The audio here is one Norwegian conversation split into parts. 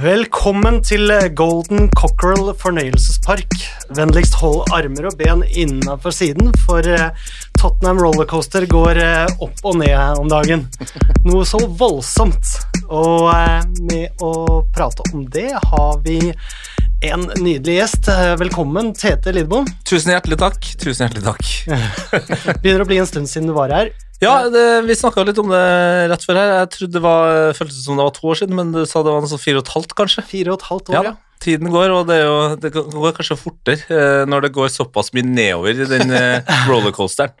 Velkommen til Golden Cockerel fornøyelsespark. Vennligst hold armer og ben innafor siden, for eh, Tottenham Rollercoaster går eh, opp og ned om dagen. Noe så voldsomt. Og eh, med å prate om det har vi en nydelig gjest. Eh, Velkommen, Tete Lidbom. Tusen hjertelig takk. Tusen hjertelig takk. Begynner å bli en stund siden du var her. Ja, det, vi snakka litt om det rett før her. Jeg trodde det var, føltes som det var to år siden, men du sa det var sånn fire og et halvt, kanskje. Fire og et halvt år, Ja, ja. Tiden går, og det, er jo, det går kanskje fortere eh, når det går såpass mye nedover i den eh, rollercoasteren.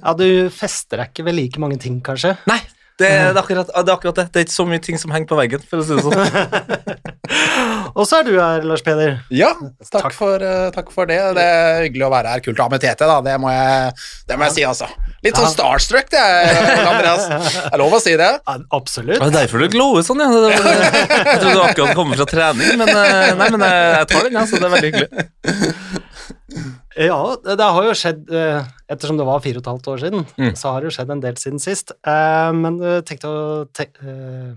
Ja, du fester deg ikke ved like mange ting, kanskje? Nei, det, er- det, er akkurat, det er akkurat det. Det er ikke så mye ting som henger på veggen, for å si det sånn. Og så er du her, Lars Peder. Ja, takk, For, eh, takk for det. Det er hyggelig å være her. Kult å ha med Tete, da. Det må jeg, det må jeg si, altså. Litt sånn starstruck, det, er, Andreas. Det er lov å si det. Ja, absolutt. Det er derfor du glower sånn, ja. Jeg trodde du akkurat kom fra trening, men, eh, nei, men jeg, jeg tar den, ja, så det er veldig hyggelig. Ja, det har jo skjedd eh, Ettersom det var fire og et halvt år siden, Mm. så har det jo skjedd en del siden sist. Eh, Men jeg tenkte å te eh,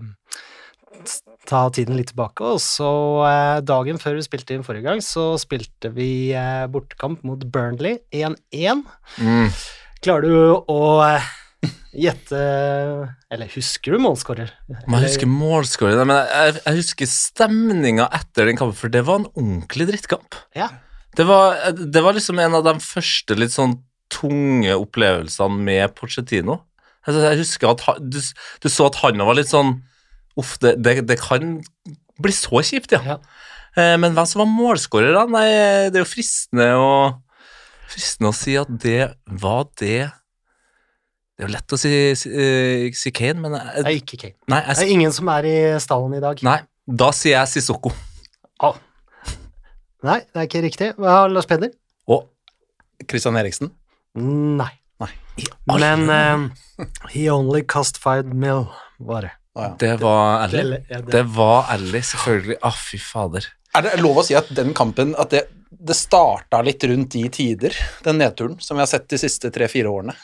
ta tiden litt tilbake, og så eh, dagen før vi spilte inn forrige gang, så spilte vi eh, bortekamp mot Burnley 1-1. Mm. Klarer du å eh, gjette Eller husker du målskårer? Man husker målskårer, men jeg, jeg husker stemninga etter den kampen, for det var en ordentlig drittkamp. Ja. Det var, det var liksom en av de første litt sånn tunge opplevelsene med Pochettino. Altså, jeg husker at han, du, du så at han var litt sånn Uff, det, det, det kan bli så kjipt, ja. Ja. Eh, men hvem som var målskårer, da? Nei, det er jo fristende å, fristende å si at det var det Det er jo lett å si, si, eh, si Kane, men jeg, Det er ikke Kane. Nei, Det er ingen som er i stallen i dag. nei, da sier jeg Sissoko. Ah. Nei, det er ikke riktig. Hva har Lars Peder? Og Christian Eriksen. Nei. Nei. Men uh, He only Cast five Mill, var det. Å, ja. det var ærlig. Det- Det var ærlig, selvfølgelig. Å, fy fader. Er det lov å si at den kampen at det, det starta litt rundt de tider, den nedturen, som vi har sett de siste tre-fire årene?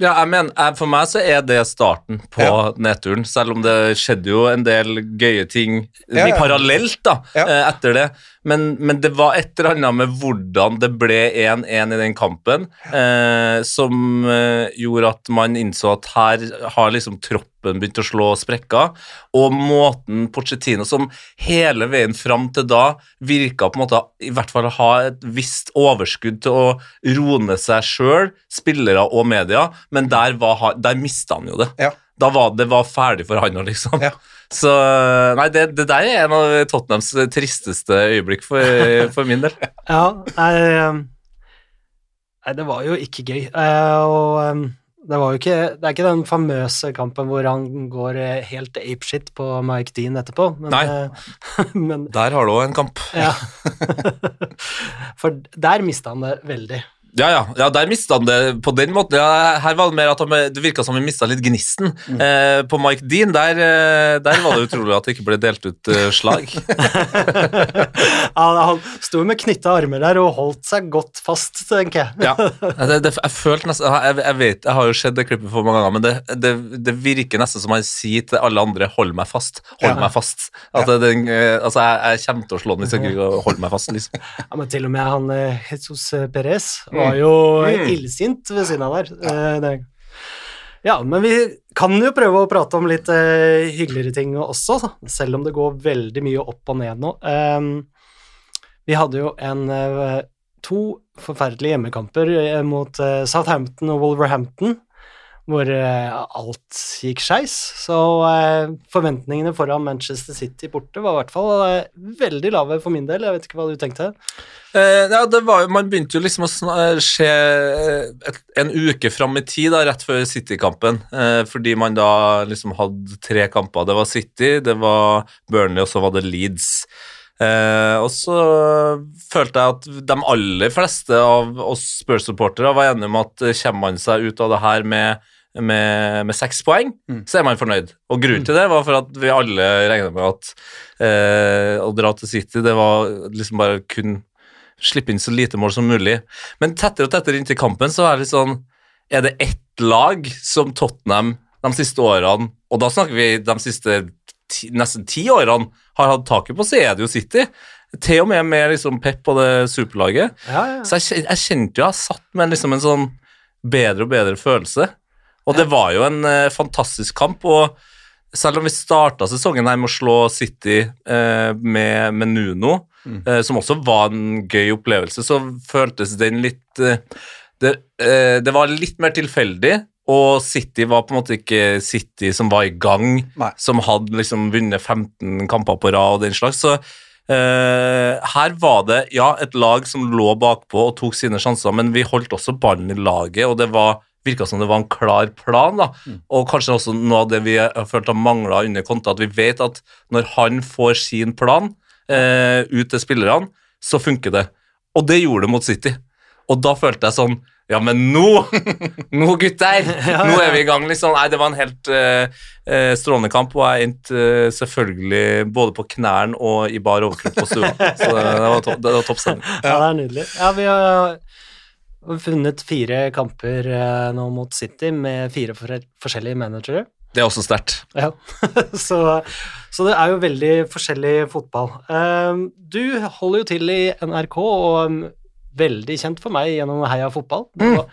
Ja, jeg mener, For meg så er det starten på Ja. nedturen, selv om det skjedde jo en del gøye ting Ja, ja. parallelt da, eh, etter det. Men, men det var et eller annet med hvordan det ble 1-1 i den kampen, eh, som eh, gjorde at man innså at her har liksom troppen begynt å slå sprekker, og måten Pochettino, som hele veien fram til da virka på en måte i hvert fall ha et visst overskudd til å roe seg sjøl, spillere og media, men der, var, der mista han jo det. Ja. Da var det var ferdig for han òg, liksom. Ja. Så Nei, det, det der er en av Tottenhams tristeste øyeblikk for, for min del. Ja, nei, eh, nei, det var jo ikke gøy. Eh, og eh, det var jo ikke Det er ikke den famøse kampen hvor han går eh, helt apeshit på Mike Dean etterpå, men, Nei. eh, men Der har du òg en kamp. ja. For der mista han det veldig. Ja, ja, ja, der mista han det på den måten. Ja, her var det mer at han, det virka som vi mista litt gnisten. Eh, på Mike Dean, der, eh, der var det utrolig at det ikke ble delt ut uh, slag. han, han sto med knytta armer der og holdt seg godt fast, tenker jeg. Ja, det, det, jeg følte nesten jeg, jeg vet, jeg har jo sett det klippet for mange ganger, men det, det, virker nesten som han sier til alle andre 'hold meg fast'. Hold Ja. meg fast. At den, eh, altså, jeg, jeg kommer til å slå den hvis jeg ikke holder meg fast, liksom. Ja, men til og med han Jesus Perez var jo Mm. illsint ved siden av der. Ja. det- Ja, men vi kan jo prøve å prate om litt eh, hyggeligere ting også, selv om det går veldig mye opp og ned nå. Um, vi hadde jo en eh, to forferdelige hjemmekamper eh, mot eh, Southampton og Wolverhampton, hvor eh, alt gikk skeis. Så eh, forventningene foran Manchester City borte var i hvert fall eh, veldig lave for min del. Jeg vet ikke hva du tenkte? Eh, ja, det var, jo- man begynte jo liksom å se en uke fram i tid, da, rett før City-kampen. Eh, fordi man da liksom hadde tre kamper. Det var City, det var Burnley, og så var det Leeds. Eh, og så følte jeg at de aller fleste av oss Spurs-supportere var enige om at kommer man seg ut av det her med med, med seks poeng, så er man fornøyd. Og grunnen til det var for at vi alle regna med at eh, å dra til City, det var liksom bare kun slippe inn så lite mål som mulig. Men tettere og tettere inntil kampen så er det litt sånn Er det ett lag som Tottenham de siste årene, og da snakker vi de siste ti, nesten ti årene, har hatt taket på, så er det jo City. Til og med med liksom Pep og det superlaget. Ja, ja. Så jeg, jeg kjente jo jeg satt med liksom en sånn bedre og bedre følelse. Og det var jo en eh, fantastisk kamp. og selv om vi starta sesongen her med å slå City eh, med, med Nuno, eh, som også var en gøy opplevelse, så føltes den litt eh, det, eh, det var litt mer tilfeldig, og City var på en måte ikke City som var i gang, Nei. som hadde liksom vunnet 15 kamper på rad og den slags. Så eh, her var det ja, et lag som lå bakpå og tok sine sjanser, men vi holdt også ballen i laget, og det var virka som det var en klar plan. da, Og kanskje også noe av det vi har følt har mangla under Konta, at vi vet at når han får sin plan eh, ut til spillerne, så funker det. Og det gjorde det mot City. Og da følte jeg sånn Ja, men nå! Nå, gutter! Nå er vi i gang, liksom. Nei, det var en helt eh, strålende kamp, og jeg endte uh, selvfølgelig både på knærne og i bar overkropp på stua. Så det, var, to det var topp stemning. Ja, det er nydelig. Ja, vi har funnet fire kamper nå mot City med fire for forskjellige managere. Det er også sterkt. Ja. så, så det er jo veldig forskjellig fotball. Du holder jo til i NRK, og veldig kjent for meg gjennom Heia fotball. Det var,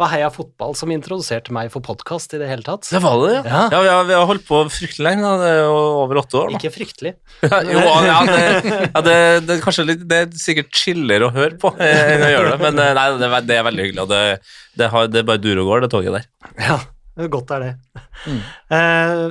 var Heia fotball som introduserte meg for podkast i det hele tatt. Det var det, ja. Ja. ja vi, har, vi har holdt på fryktelig lenge. da. Er over åtte år Da. Ikke fryktelig. Ja, jo, ja, det, ja, det, det, er kanskje litt, det er sikkert chillere å høre på eh, enn å gjøre det, men eh, nei, det, det er veldig hyggelig. og Det, det, har, det bare durer og går, det toget der. Ja, godt er det. Eh,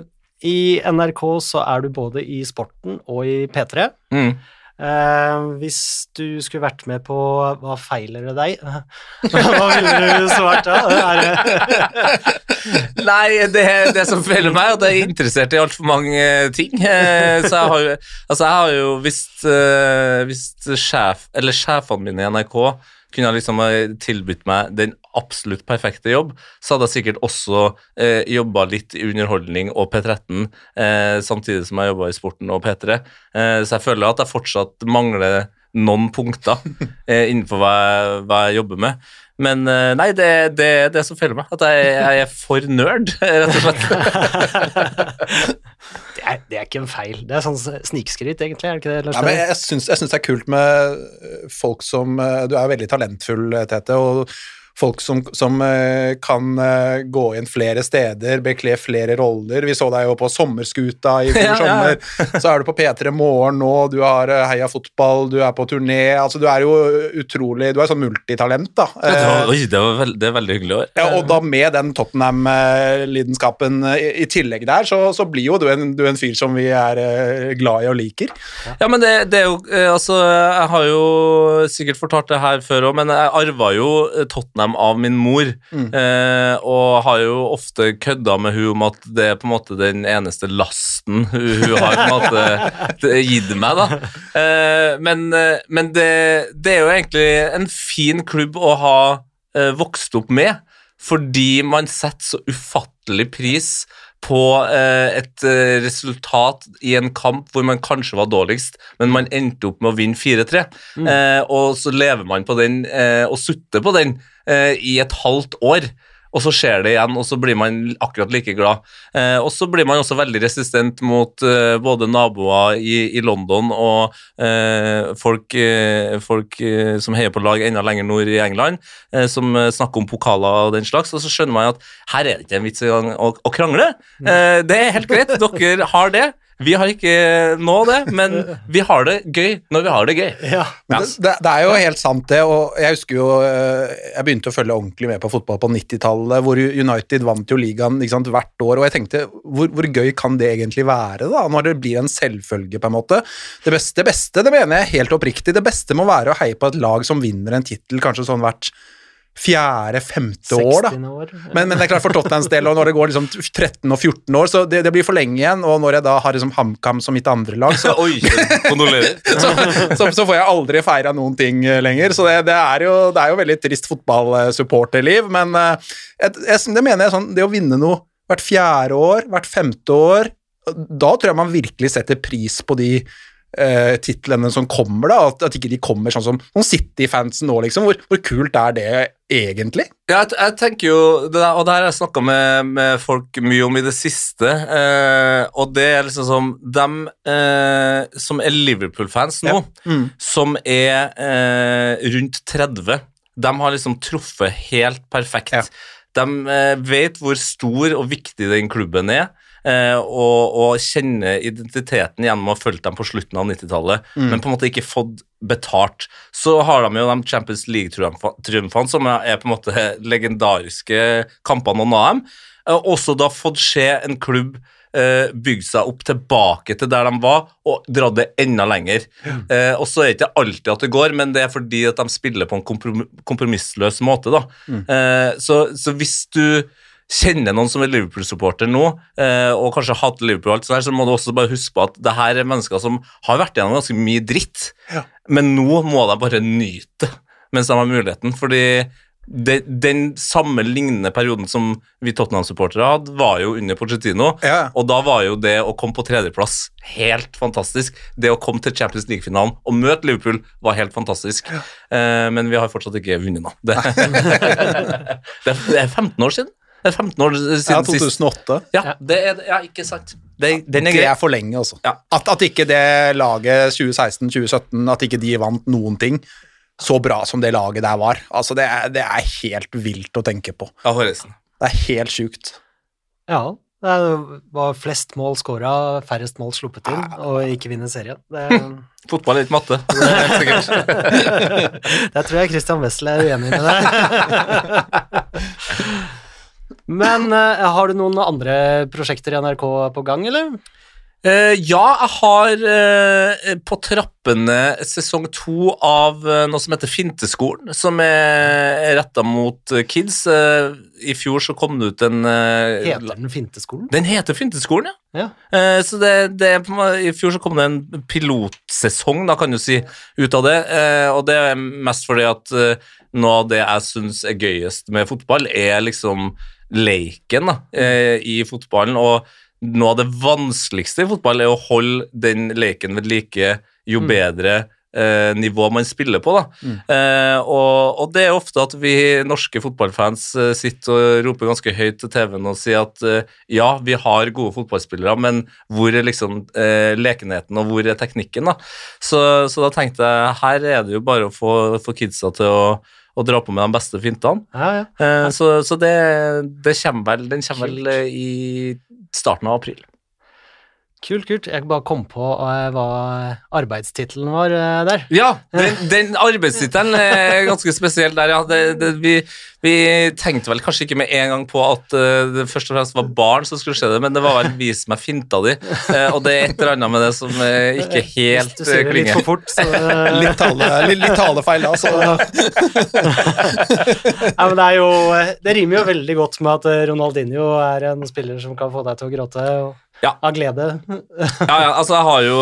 I NRK så er du både i sporten og i P3. Mm. Eh, hvis du skulle vært med på Hva feiler det deg? Hva ville du svart da? Det- Nei, det, det som feiler meg, er at jeg er interessert i altfor mange ting. Eh, Så jeg har altså jeg har jo eh, hvis sjef, eller sjefene mine i NRK kunne liksom tilbudt meg den absolutt perfekte jobb, så hadde jeg sikkert også eh, jobba litt i underholdning og P13, eh, samtidig som jeg jobba i sporten og P3. Eh, så jeg føler at jeg fortsatt mangler noen punkter eh, innenfor hva jeg, hva jeg jobber med. Men eh, nei, det er det, det som feiler meg. At jeg, jeg er for nerd, rett og slett. Det er, det er ikke en feil. Det er sånn snikskryt, egentlig. Er det ikke det? Lars Nei, men jeg syns, det er kult med eh, folk som eh, Du er veldig talentfull, Tete, og folk som, som eh, kan eh, gå inn flere steder, bekle flere roller. Vi så deg jo på Sommerskuta i fjor Ja, ja. Så er du på P3 Morgen nå, du har eh, Heia Fotball, du er på turné. Altså, du er jo utrolig Du er sånn multitalent, da. Det Eh, var, oi, det, var veld, det er veldig hyggelig å høre. ja, og da med den Tottenham-lidenskapen i, i tillegg der, så, så blir jo du en, du en fyr som vi er glad i og liker. Ja, men det, det er jo Altså, jeg har jo sikkert fortalt det her før òg, men jeg arva jo eh, Tottenham av min mor. Eh, og har jo ofte kødda med hun om at det er på en måte den eneste lasten hun, hun har på en måte gitt meg, da. Eh, men eh, men det, det er jo egentlig en fin klubb å ha eh, vokst opp med, fordi man setter så ufattelig pris på eh, et eh, resultat i en kamp hvor man kanskje var dårligst, men man endte opp med å vinne 4-3. Eh, og så lever man på den og sutter på den eh, i et halvt år. Og så skjer det igjen, og så blir man akkurat like glad. Eh, og så blir man også veldig resistent mot eh, både naboer i, i London og eh, folk, eh, folk eh, som heier på lag enda lenger nord i England, eh, som snakker om pokaler og den slags. Og så skjønner man at her er det ikke en vits engang å, å krangle. Eh, det er helt greit, dere har det. Vi har ikke nå det, men vi har det gøy når vi har det gøy. Ja. Men det, det, det er jo helt sant, det. Og jeg husker jo eh, Jeg begynte å følge ordentlig med på fotball på 90-tallet, hvor United vant jo ligaen ikke sant, hvert år. Og jeg tenkte, hvor, hvor gøy kan det egentlig være, da? Når det blir en selvfølge, på en måte. Det beste, det beste, det mener jeg helt oppriktig, det beste må være å heie på et lag som vinner en tittel kanskje sånn hvert fjerde-femte år, da. 60 år. Men, men det er klart for Tottenhams del, og når det går liksom 13 og 14 år, så det, det blir for lenge igjen. Og når jeg da har liksom HamKam som mitt andre lag, så, Oi, så, så, så får jeg aldri feira noen ting eh, lenger. Så det, det, er jo, det er jo veldig trist fotballsupporterliv, men jeg, jeg, det mener jeg sånn Det å vinne noe hvert fjerde år, hvert femte år, da tror jeg man virkelig setter pris på de eh, titlene som kommer, da. At, at ikke de kommer sånn som noen City-fansen nå, liksom. Hvor, hvor kult er det egentlig? Ja, jeg, jeg tenker jo, det der, og det her har jeg snakka med, med folk mye om i det siste, eh, og det er liksom som dem eh, som er Liverpool-fans nå, Mm. som er eh, rundt 30, de har liksom truffet helt perfekt. Ja. De eh, vet hvor stor og viktig den klubben er, og, og kjenne identiteten gjennom å ha fulgt dem på slutten av 90-tallet, men på en måte ikke fått betalt. Så har de jo de Champions League-triumfene, som er på en måte legendariske kampene, noen av dem. Eh, Også da fått se en klubb eh, bygge seg opp tilbake til der de var, og dra det enda lenger. Eh, og så er det ikke alltid at det går, men det er fordi at de spiller på en komprom kompromissløs måte. da. Eh, så, så hvis du kjenner noen som er Liverpool-supporter nå, eh, og kanskje hatt Liverpool, og alt sånt der, så må du også bare huske på at det her er mennesker som har vært gjennom ganske mye dritt, Ja. men nå må de bare nyte mens de har muligheten, fordi det, den samme lignende perioden som vi Tottenham-supportere hadde, var jo under Pochettino, Ja. og da var jo det å komme på tredjeplass helt fantastisk. Det å komme til Champions League-finalen og møte Liverpool var helt fantastisk. Eh, men vi har fortsatt ikke vunnet nå. Det, det er 15 år siden. Det er 15 år siden Ja, sist. 2008. Ja, det er, ja, ikke sant. Det, den er Det er for lenge, altså. Ja. At, at ikke det laget 2016-2017, at ikke de vant noen ting så bra som det laget der var. Altså, det er, det er helt vilt å tenke på. Ja. Det er helt sjukt. Ja. Det var flest mål scora, færrest mål sluppet inn, og ikke vinne serien. Det, Fotball er ikke matte. Det er helt sikkert. der tror jeg Christian Wessel er uenig med deg. Men uh, har du noen andre prosjekter i NRK på gang, eller? Uh, ja, jeg har uh, på trappene sesong to av uh, noe som heter Finteskolen, som er retta mot kids. I fjor så kom det ut en Heter den Finteskolen? Den heter Finteskolen, ja. Ja. Så det, det I fjor så kom det en pilotsesong, da kan du si, ut av det. Og det er mest fordi at noe av det jeg syns er gøyest med fotball, er liksom leken da, eh, i fotballen. Og noe av det vanskeligste i fotball er å holde den leken ved like jo bedre eh, nivå man spiller på. Da. Eh, og, og det er ofte at vi norske fotballfans eh, sitter og roper ganske høyt til TV-en og sier at eh, ja, vi har gode fotballspillere, men hvor er liksom eh, lekenheten, og hvor er teknikken? da? Så, så da tenkte jeg her er det jo bare å få, få kidsa til å, å dra på med de beste fintene. Ja, ja. Eh, så så det, det kommer vel, den kommer vel eh, i starten av april. Kult, kult. Jeg bare kom på eh, hva arbeidstittelen var eh, der. Ja, den, den arbeidstittelen er ganske spesiell der, ja. Det, det, vi, vi tenkte vel kanskje ikke med en gang på at eh, det først og fremst var barn som skulle se det, men det var vel vi som er finta di, Eh, og det er et eller annet med det som eh, ikke helt Hvis du sier eh, det litt for fort, så eh, Litt, tale, litt, litt talefeil, altså. Ja, men det er jo Det rimer jo veldig godt med at eh, Ronaldinho er en spiller som kan få deg til å gråte og, Ja. av glede. Ja, ja, altså jeg har jo,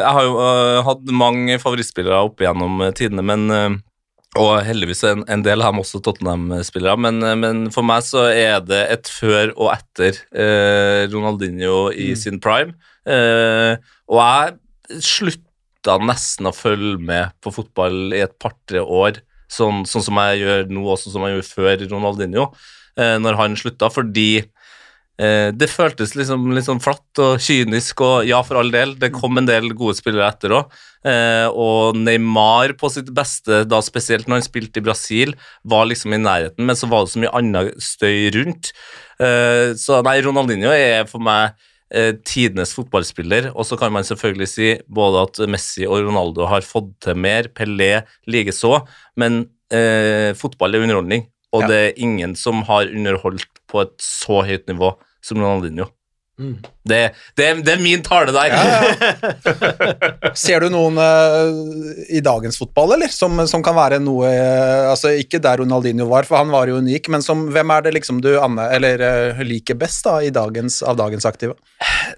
jeg har jo uh, hatt mange favorittspillere opp igjennom øh, tidene, men uh, og heldigvis en, en del har også Tottenham-spillere, men, men for meg så er det et før og etter Ronaldinho i sin prime. Eh, og jeg slutta nesten å følge med på fotball i et par-tre år, sånn, sånn som jeg gjør nå, og sånn som jeg gjorde før Ronaldinho, eh, når han slutta, fordi det føltes liksom litt sånn flatt og kynisk, og ja, for all del, det kom en del gode spillere etter òg. Eh, og Neymar på sitt beste, da spesielt når han spilte i Brasil, var liksom i nærheten, men så var det så mye annen støy rundt. Eh, så nei, Ronaldinho er for meg eh, tidenes fotballspiller, og så kan man selvfølgelig si både at Messi og Ronaldo har fått til mer, Pelé likeså, men eh, fotball er underholdning, og Ja. det er ingen som har underholdt på et så høyt nivå som Ronaldinho. Mm. Det, det, det er min tale der. Ser du noen uh, i dagens fotball, eller? Som, som kan være noe uh, Altså, ikke der Ronaldinho var, for han var jo unik, men som, hvem er det liksom du Anne, eller, uh, liker best da, i dagens, av dagens aktive?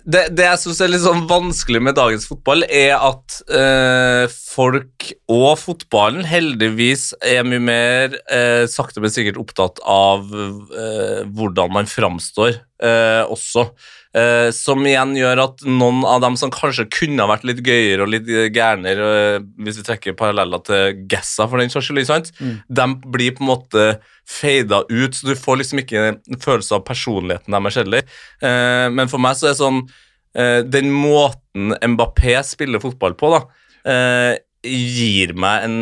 det, det jeg syns er litt sånn vanskelig med dagens fotball, er at eh, folk og fotballen heldigvis er mye mer sakte, men sikkert opptatt av hvordan man framstår eh, også. Eh, som igjen gjør at noen av dem som kanskje kunne ha vært litt gøyere og litt gærnere, eh, hvis vi trekker paralleller til Gassa for den saks skyld, ikke de blir på en måte fada ut, så du får liksom ikke en følelse av personligheten deres heller. Eh, men for meg så er det sånn eh, Den måten Mbappé spiller fotball på, da, eh, gir meg en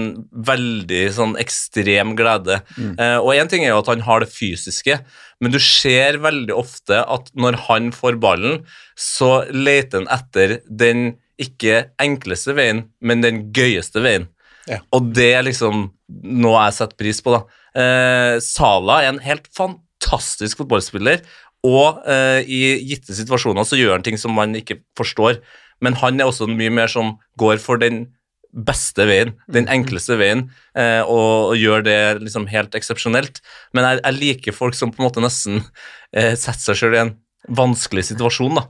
veldig sånn ekstrem glede. Eh, og én ting er jo at han har det fysiske, men du ser veldig ofte at når han får ballen, så leter han etter den ikke enkleste veien, men den gøyeste veien. Ja. Og det er liksom noe jeg setter pris på, da. Eh, Sala er en helt fantastisk fotballspiller, og eh, i gitte situasjoner så gjør han ting som man ikke forstår. Men han er også mye mer som går for den beste veien, den enkleste veien, eh, og, og gjør det liksom helt eksepsjonelt. Men jeg, jeg liker folk som på en måte nesten eh, setter seg selv i en vanskelig situasjon, da.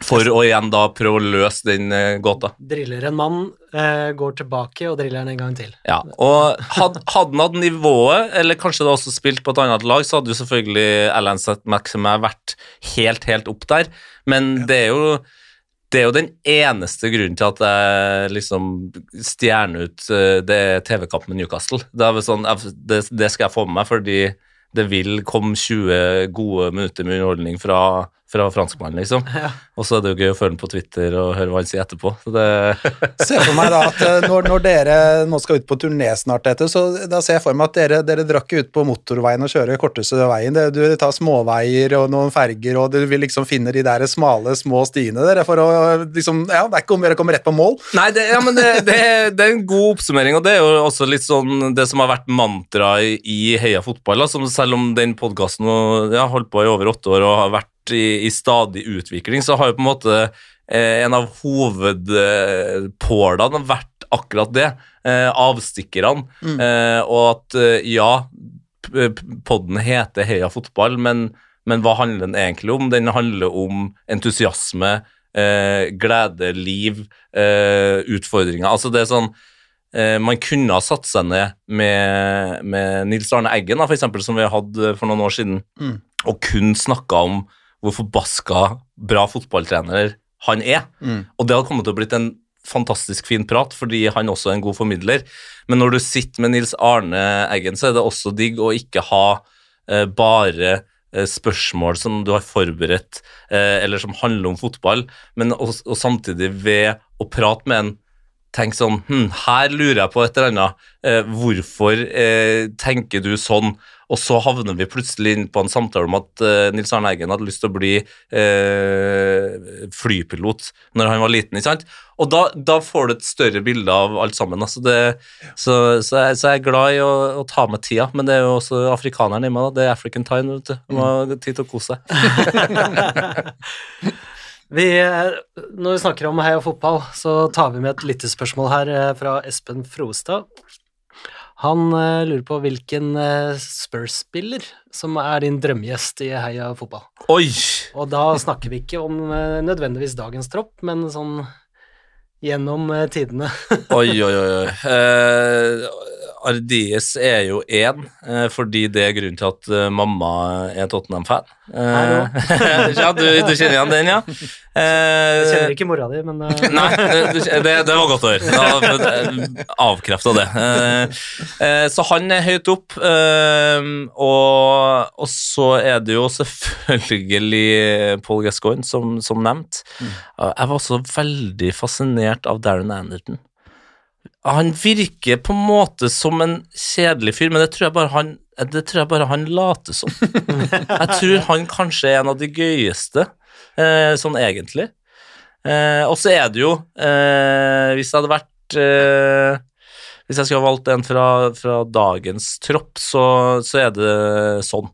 For å igjen da prøve å løse den eh, gåta. Driller en mann, eh, går tilbake og driller han en gang til. Ja, og had- Hadde han hatt nivået, eller kanskje det også spilt på et annet lag, så hadde jo selvfølgelig Alan Set Maxime vært helt, helt opp der. Men det er jo det er jo den eneste grunnen til at jeg liksom stjerner ut eh, det TV-kampen med Newcastle. Det, sånn, det, det skal jeg få med meg, fordi det vil komme 20 gode minutter med underholdning fra, fra franskmannen, liksom. Ja. Og så er det jo gøy å følge ham på Twitter og høre hva han sier etterpå. Så det, Se for meg da at eh, når, når dere nå skal ut på turné snart, etter, så da ser jeg for meg at dere, dere drar ikke ut på motorveien og kjører korteste veien. Det, du tar småveier og noen ferger, og du vil liksom finne de der smale, små stiene dere for å liksom Ja, det er ikke om dere kommer rett på mål. Nei, det, ja, men det, det, det er en god oppsummering, og det er jo også litt sånn det som har vært mantra i, i Heia fotball. Da, som selv om den podkasten ja, holdt på i over åtte år og har vært i, i stadig utvikling, så har jo på en måte eh, en av hovedpålene vært akkurat det. Eh, avstikkerne. Eh, og at eh, ja, podden heter Heia fotball, men, men hva handler den egentlig om? Den handler om entusiasme, glede, liv, utfordringer. Altså det er sånn Man kunne ha satt seg ned med, med Nils Arne Eggen, da, for eksempel, som vi hadde for noen år siden, Mm. og kun snakka om hvor forbaska bra fotballtrener han er. Mm. Og det hadde kommet til å blitt en fantastisk fin prat, fordi han også er en god formidler. Men når du sitter med Nils Arne Eggen, så er det også digg å ikke ha eh, bare eh, spørsmål som du har forberedt, eh, eller som handler om fotball, men og, og samtidig ved å prate med en tenk sånn hm, Her lurer jeg på et eller annet. Eh, hvorfor eh, tenker du sånn? Og så havner vi plutselig inn på en samtale om at eh, Nils Arne Eggen hadde lyst til å bli eh, flypilot når han var liten. ikke sant? Og da, da får du et større bilde av alt sammen. Altså det, så, så, jeg, så jeg er glad i å, å ta med tida, men det er jo også afrikaneren i meg. da, Det er African time. vet du. Man har tid til å kose seg. Vi, eh, når vi snakker om heia fotball, så tar vi med et lyttespørsmål her eh, fra Espen Frostad. Han eh, lurer på hvilken Spurs-spiller som er din drømmegjest i heia fotball. Oi! Og da snakker vi ikke om nødvendigvis dagens tropp, men sånn gjennom tidene. Oi, oi. oi. Eh, Ardies er jo én, eh, fordi det er grunnen til at eh, mamma er Tottenham-fan. Eh, ja, du, du kjenner igjen den, ja? Jeg kjenner ikke mora di, men Nei, det, det, det var godt å høre. Avkrefta det. Så han er høyt opp. og, og så er det jo selvfølgelig Paul Gascoigne, som, som nevnt. Eh, Jeg var også veldig fascinert av Darren Anderton. Han virker på en måte som en kjedelig fyr, men det tror jeg bare han, det tror jeg bare han later som. Jeg tror han kanskje er en av de gøyeste eh, sånn egentlig. Eh, og så er det jo eh, Hvis det hadde vært eh, Hvis jeg skulle ha valgt en fra, fra dagens tropp, så, så er det sånn.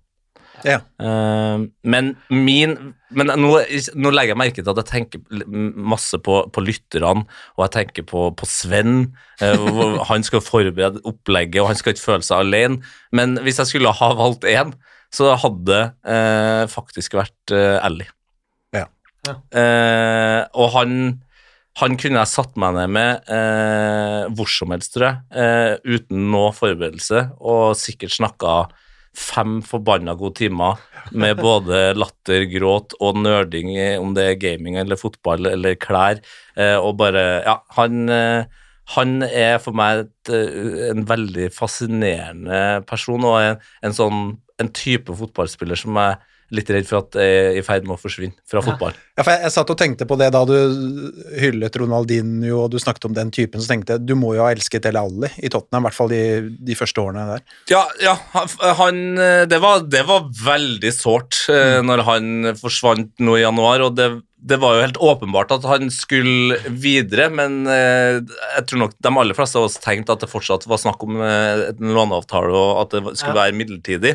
Ja. Uh, men min Men nå, nå legger jeg merke til at jeg tenker masse på, på lytterne, og jeg tenker på, på Sven. Uh, han skal forberede opplegget, og han skal ikke føle seg alene. Men hvis jeg skulle ha valgt én, så hadde det uh, faktisk vært eh, Ellie. Ja. Ja. Eh, og han han kunne jeg satt meg ned med eh, hvor som helst, tror jeg, eh, uten noe forberedelse, og sikkert snakka fem forbanna gode timer med både latter, gråt og nerding, om det er gaming eller fotball eller klær, eh, og bare Ja, han eh, han er for meg et, eh, en veldig fascinerende person, og en, en sånn en type fotballspiller som jeg litt redd for at er i ferd med å forsvinne fra fotball. Ja, for jeg, jeg satt og tenkte på det da du hyllet Ronaldinho og du snakket om den typen, så tenkte jeg du må jo ha elsket Dele Alli i Tottenham, i hvert fall de, de første årene der. Ja, ja han, det, var, det var veldig sårt mm. når han forsvant nå i januar, og det, det var jo helt åpenbart at han skulle videre, men eh, jeg tror nok de aller fleste av oss tenkte at det fortsatt var snakk om eh, en låneavtale, og at det skulle Ja. være midlertidig.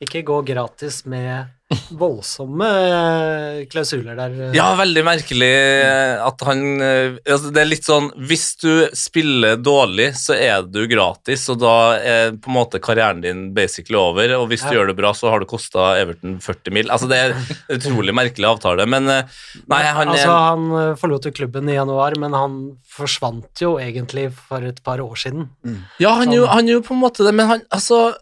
Ikke gå gratis med voldsomme eh, klausuler der. eh. Ja, veldig merkelig eh, at han altså Det er litt sånn Hvis du spiller dårlig, så er du gratis, og da er på en måte karrieren din basically over. Og hvis du gjør det bra, så har det kosta Everton 40 mil. Altså Det er en utrolig merkelig avtale, men Nei, han er altså, han forlot jo klubben i januar, men han forsvant jo egentlig for et par år siden. Ja, han gjorde, han jo på en måte det, men han Altså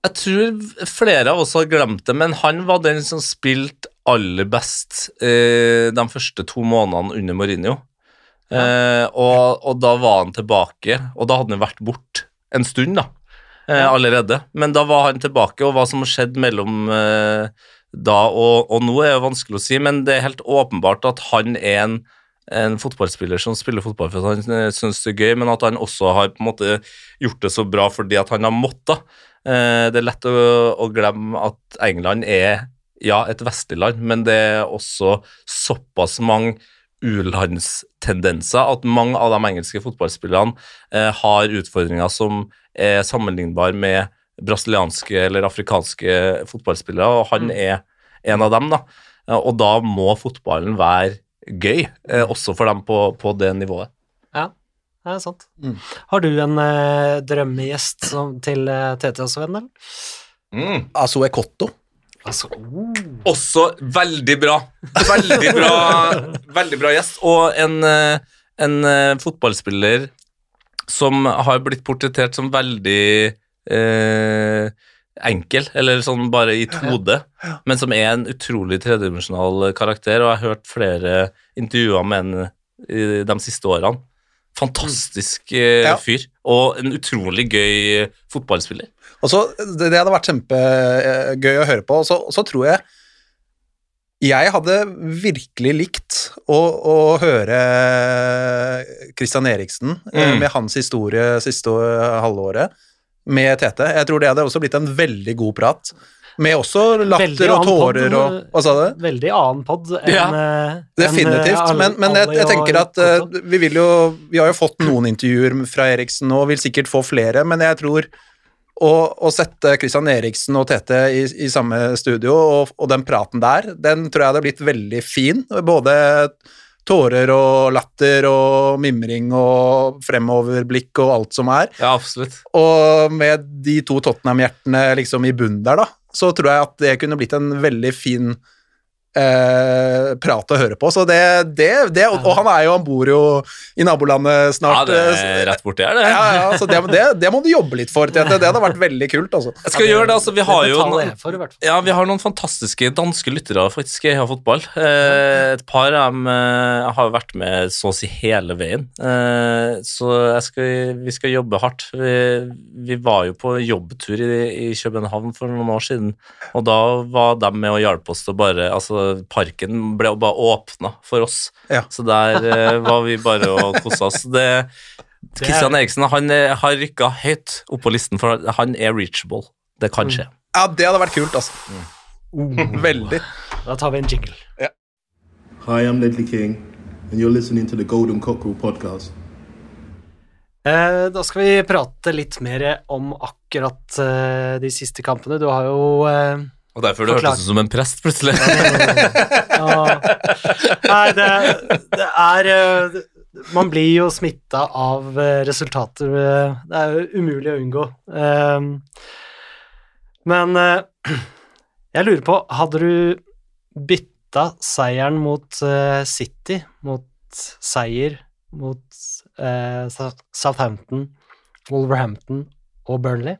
Jeg tror flere av oss har glemt det, men han var den som spilte aller best eh, de første to månedene under Mourinho. Eh, og, og da var han tilbake, og da hadde han vært bort en stund, da. Eh, allerede. Men da var han tilbake, og hva som har skjedd mellom eh, da og, og nå, er jo vanskelig å si, men det er helt åpenbart at han er en en fotballspiller som spiller fotball for at han eh, syns det er gøy, men at han også har på en måte gjort det så bra fordi at han har måttet. Eh, Det er lett å, å glemme at England er ja, et vestlig land, men det er også såpass mange u-landstendenser at mange av de engelske fotballspillerne eh, har utfordringer som er sammenlignbare med brasilianske eller afrikanske fotballspillere, og han er en av dem. da. Eh, Og da må fotballen være gøy, eh, også for dem på, på det nivået. Ja, det er sant. Mm. Har du en eh, drømmegjest som, til eh, TT også, venn, eller? Mm. Altså Ekotto. Altså, oh. Også veldig bra. Veldig bra, veldig bra gjest. Og en, eh, en eh, fotballspiller som har blitt portrettert som veldig eh, enkel, eller sånn bare i et hode, men som er en utrolig tredimensjonal karakter, og jeg har hørt flere intervjuer med han de siste årene. Fantastisk eh, Ja. fyr, og en utrolig gøy fotballspiller. Og så, det, det hadde vært kjempegøy å høre på, og så, så tror jeg jeg hadde virkelig likt å, å høre Christian Eriksen eh, Mm. med hans historie siste halvåret med Tete. Jeg tror det hadde også blitt en veldig god prat. Med også latter og tårer og eh, Hva sa du? Veldig annen pod enn Ja, eh, Definitivt. eh, Men, men jeg, jeg tenker at uh, vi vil jo Vi har jo fått noen intervjuer fra Eriksen og vil sikkert få flere, men jeg tror å, å sette Christian Eriksen og Tete i, i samme studio, og, og den praten der, den tror jeg hadde blitt veldig fin. Både tårer og latter og mimring og fremoverblikk og alt som er. Ja, absolutt. Og med de to Tottenham-hjertene liksom i bunnen der, da, så tror jeg at det kunne blitt en veldig fin eh, prate og høre på. Så det, det, det og, og han er jo, han bor jo i nabolandet snart. Ja, det eh, er rett borti her, det. ja, ja, så det, det, det må du jobbe litt for, Det, Det hadde vært veldig kult, altså. Jeg skal gjøre det, altså. Vi har det jo noen, for, ja, vi har noen fantastiske danske lyttere faktisk i Fotball. Eh, et par av dem eh, har vært med så å si hele veien. Eh, så jeg skal, vi skal jobbe hardt. Vi, vi var jo på jobbtur i, i København for noen år siden, og da var de med å hjelpe oss til å bare Altså, parken ble bare åpna for oss, Ja. så der eh, var vi bare og kosa oss. Det Det Kristian Eriksen han er, har rykka høyt opp på listen, for han er reachable. Det kan skje. Ja, det hadde vært kult, altså. Veldig. Da tar vi en jingle. Hi, I'm Ledley King, and you're listening to the Golden Cockerel podcast. Eh, da skal vi prate litt mer om akkurat eh, de siste kampene. Du har jo eh, Og derfor du hørtes ut som en prest, plutselig. ja. Nei, det, det er eh, Man blir jo smitta av eh, resultater. eh, Det er jo umulig å unngå. Eh, men jeg lurer på, hadde du bytta seieren mot City mot seier mot Southampton, Wolverhampton og Burnley?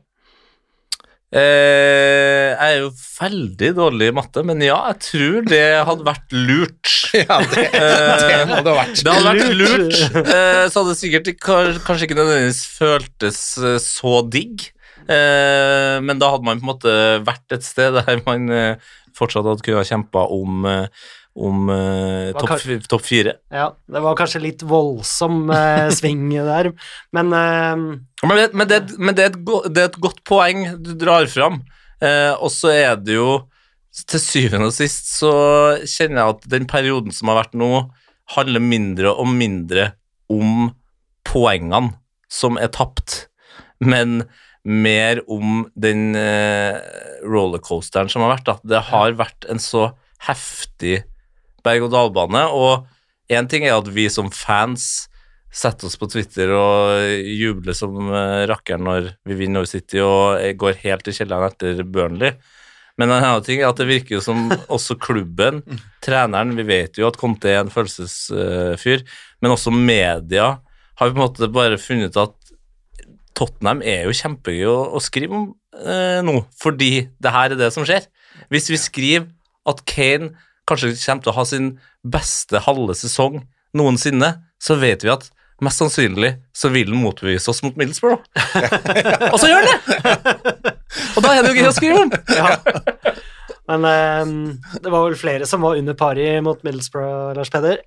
Eh, jeg er jo veldig dårlig i matte, men ja, jeg tror det hadde vært lurt. Ja, det, det må det ha vært. Det hadde vært Lurt. eh, så hadde det sikkert kanskje ikke nødvendigvis føltes eh, så digg. Eh, men da hadde man på en måte vært et sted der man eh, fortsatt hadde kunnet kjempe om, eh, om eh, topp top fire. Ja, det var kanskje litt voldsom eh, sving der, men eh, Men, det, men, det, men det, er go, det er et godt poeng du drar fram. Eh, og så er det jo Til syvende og sist så kjenner jeg at den perioden som har vært nå, handler mindre og mindre om poengene som er tapt, men mer om den eh, rollercoasteren som har vært. At Det har vært en så heftig berg-og-dal-bane, og én ting er at vi som fans setter oss på Twitter og jubler som eh, rakkeren når vi vinner over City og eh, går helt i kjelleren etter Burnley. Men en annen ting er at det virker jo som også klubben, treneren Vi vet jo at Conte er en følelsesfyr, men også media har på en måte bare funnet ut at Tottenham er jo kjempegøy å, å skrive om eh, nå, fordi det her er det som skjer. Hvis vi skriver at Kane kanskje kommer til å ha sin beste halve sesong noensinne, så vet vi at mest sannsynlig så vil han motbevise oss mot Middlesbrough. Og så gjør han det! Og da er det jo gøy å skrive om! ja. Men um, det var vel flere som var under pari mot Middlesbrough, Lars Peder.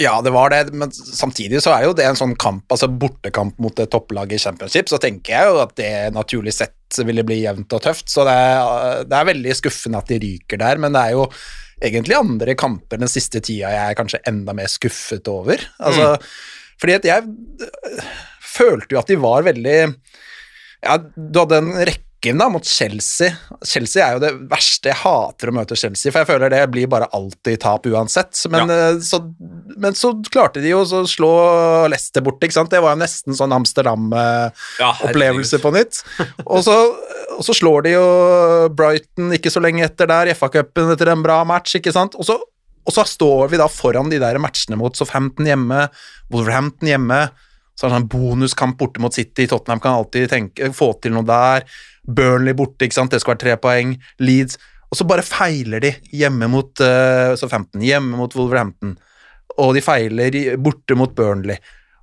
Ja, det var det, men samtidig så er jo det en sånn kamp, altså bortekamp mot et topplag i championship, så tenker jeg jo at det naturlig sett ville bli jevnt og tøft, så det er, det er veldig skuffende at de ryker der, men det er jo egentlig andre kamper den siste tida jeg er kanskje enda mer skuffet over. Altså, fordi at jeg øh, følte jo at de var veldig ja, du hadde en rekke da mot Chelsea. Chelsea er jo det verste. Jeg hater å møte Chelsea, for jeg føler det blir bare alltid tap uansett. Men, ja. så, men så klarte de jo å slå Leicester bort, ikke sant. Det var jo nesten sånn Amsterdam-opplevelse Ja, på nytt. Og så, og så slår de jo Brighton ikke så lenge etter der, FA-cupen etter en bra match, ikke sant. Og så, og så står vi da foran de der matchene mot Southampton hjemme, Wolverhampton hjemme. Så er det sånn bonuskamp borte mot City. Tottenham kan alltid tenke, få til noe der. Burnley borte, ikke sant. Det skal være tre poeng. Leeds. Og så bare feiler de hjemme mot uh, Southampton, hjemme mot Wolverhampton. Og de feiler borte mot Burnley.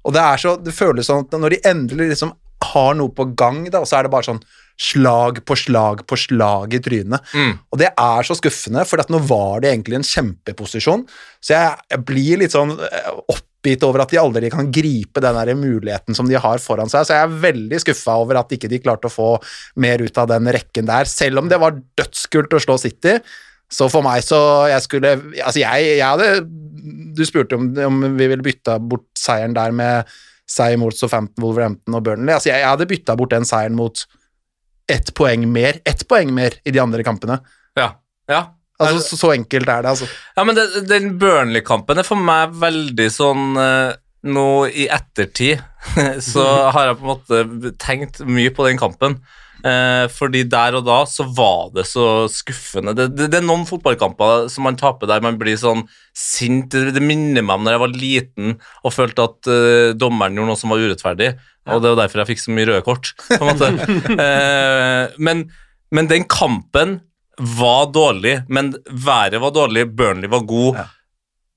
Og det er så, det føles sånn at når de endelig liksom har noe på gang, da, så er det bare sånn slag på slag på slag i trynet. Mm. Og det er så skuffende, for at nå var det egentlig en kjempeposisjon. Så jeg, jeg blir litt sånn eh, oppgitt over at de aldri kan gripe den der muligheten som de har foran seg. Så jeg er veldig skuffa over at ikke de klarte å få mer ut av den rekken der. Selv om det var dødskult å slå City, så for meg så jeg skulle Altså, jeg, jeg hadde Du spurte om, om vi ville bytta bort seieren der med seier mot Southampton, Wolverhampton og Burnley. Altså, jeg, jeg hadde bytta bort den seieren mot ett poeng mer, ett poeng mer i de andre kampene. Ja. ja. Altså, så, så enkelt er det, altså. Ja, men det, den Burnley-kampen er for meg veldig sånn eh, Nå i ettertid så har jeg på en måte tenkt mye på den kampen. Eh, fordi der og da så var det så skuffende. Det, det, det er noen fotballkamper som man taper der man blir sånn sint. Det, det minner meg om da jeg var liten og følte at eh, dommeren gjorde noe som var urettferdig. Og det var derfor jeg fikk så mye røde kort. på en måte. Eh, men, men den kampen var dårlig, men været var dårlig, Burnley var god.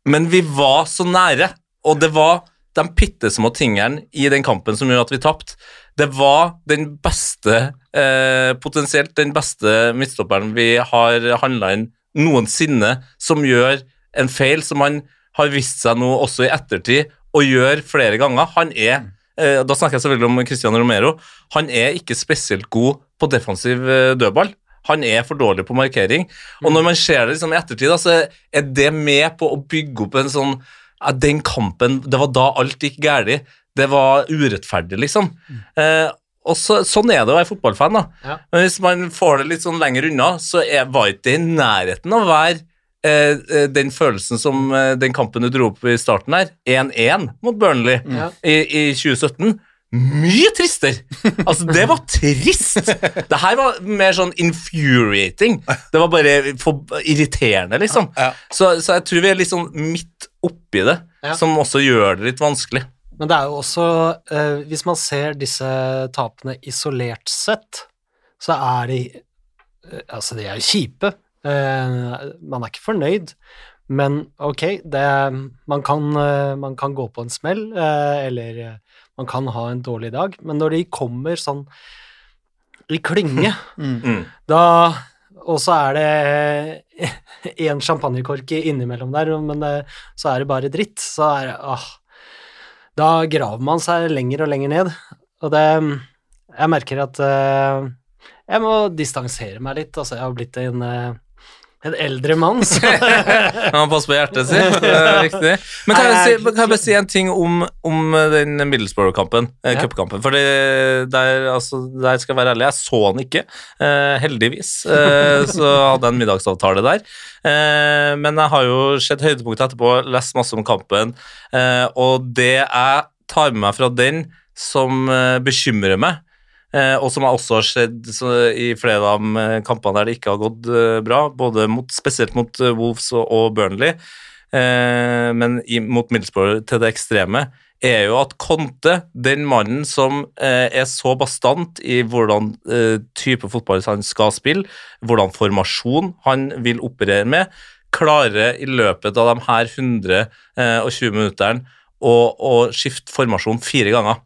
Men vi var så nære, og det var de bitte små tingene i den kampen som gjorde at vi tapte. Det var den beste, eh, potensielt den beste midtstopperen vi har handla inn noensinne, som gjør en feil som han har vist seg nå også i ettertid å gjøre flere ganger. Han er eh, Da snakker jeg selvfølgelig om Cristiano Romero. Han er ikke spesielt god på defensiv eh, dødball. Han er for dårlig på markering. Og når man ser det liksom i ettertid, da, så er det med på å bygge opp en sånn Den kampen Det var da alt gikk galt. Det var urettferdig, liksom. Eh, og så, Sånn er det å være fotballfan. da. Ja. Men hvis man får det litt sånn lenger unna, så er, var ikke det i nærheten av å være eh, eh, den følelsen som eh, den kampen du dro opp i starten her, 1-1 mot Burnley Ja. i, i 2017. Mye tristere! Altså, det var trist! Det her var mer sånn infuriating. Det var bare irriterende, liksom. Så, så jeg tror vi er litt sånn midt oppi det, som også gjør det litt vanskelig. Men det er jo også eh, Hvis man ser disse tapene isolert sett, så er de eh, Altså, de er jo kjipe. Eh, man er ikke fornøyd, men ok, det Man kan, eh, man kan gå på en smell, eh, eller man kan ha en dårlig dag, men når de kommer sånn i klynge, Mm. da Og så er det én champagnekork innimellom der, men så er det bare dritt. Så er det ah, Da graver man seg lenger og lenger ned. Og det Jeg merker at eh, jeg må distansere meg litt. Altså, jeg har blitt en, eh, en eldre mann, så Han passer på hjertet sitt. Det er viktig. Men kan jeg, si, kan jeg bare si en ting om, om den Middlesbrough-kampen? Eh, Ja. Cupkampen. For der, altså, der skal jeg være ærlig, jeg så den ikke. Eh, heldigvis. Eh, så hadde jeg en middagsavtale der. Eh, men jeg har jo sett høydepunktet etterpå, lest masse om kampen, eh, og det jeg tar med meg fra den som eh, bekymrer meg, og som har også skjedd i flere av eh, kampene der det ikke har gått eh, bra, både mot, spesielt mot eh, Wolves og, Burnley, eh, men mot Middlesbrough til det ekstreme, er jo at Conte, den mannen som eh, er så bastant i hvordan eh, type fotball han skal spille, hvordan formasjon han vil operere med, klarer i løpet av de her 120 minuttene å, å skifte formasjon fire ganger.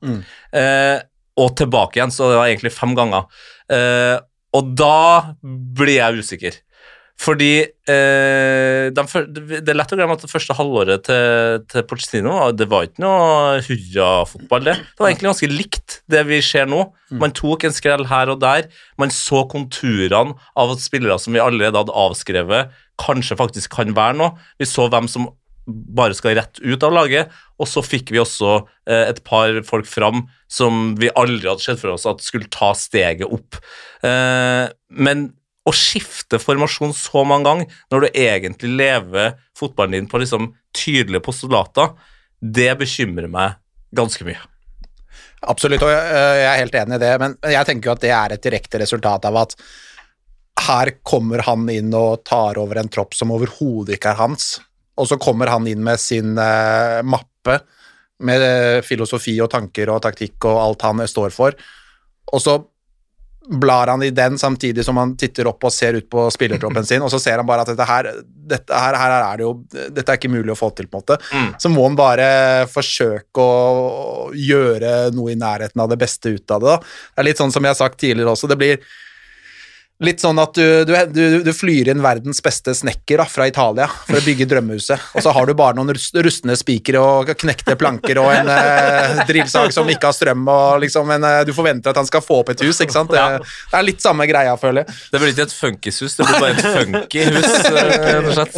Eh, og tilbake igjen, så det var egentlig fem ganger. Eh, og da blir jeg usikker. Fordi eh, de, Det er lett å glemme at det første halvåret til, til Pochettino det var ikke noe hurrafotball. Det Det var egentlig ganske likt det vi ser nå. Man tok en skrell her og der. Man så konturene av at spillere som vi allerede hadde avskrevet, kanskje faktisk kan være noe. Vi så hvem som bare skal rett ut av laget, og så fikk vi også eh, et par folk fram som vi aldri hadde sett for oss at skulle ta steget opp. Eh, men å skifte formasjon så mange ganger når du egentlig lever fotballen din på liksom tydelige postulater, det bekymrer meg ganske mye. Absolutt, og jeg, øh, er helt enig i det, men jeg tenker jo at det er et direkte resultat av at her kommer han inn og tar over en tropp som overhodet ikke er hans, og så kommer han inn med sin eh, mappe med eh, filosofi og tanker og taktikk og alt han står for, og så blar han i den samtidig som han titter opp og ser ut på spillertroppen sin, og så ser han bare at dette her, dette her, her er det jo Dette er ikke mulig å få til, på en måte. Mm. Så må han bare forsøke å gjøre noe i nærheten av det beste ut av det. Da. Det er litt sånn som jeg har sagt tidligere også, det blir litt sånn at du, du, du, du flyr inn verdens beste snekker da, fra Italia for å bygge drømmehuset, og så har du bare noen rust- rustne spikere og knekte planker og en eh, drillsag som ikke har strøm, og liksom men eh, du forventer at han skal få opp et hus, ikke sant? Det, det er litt samme greia, føler jeg. Det blir ikke et funkishus, det blir bare et funky hus. eh, rett og slett.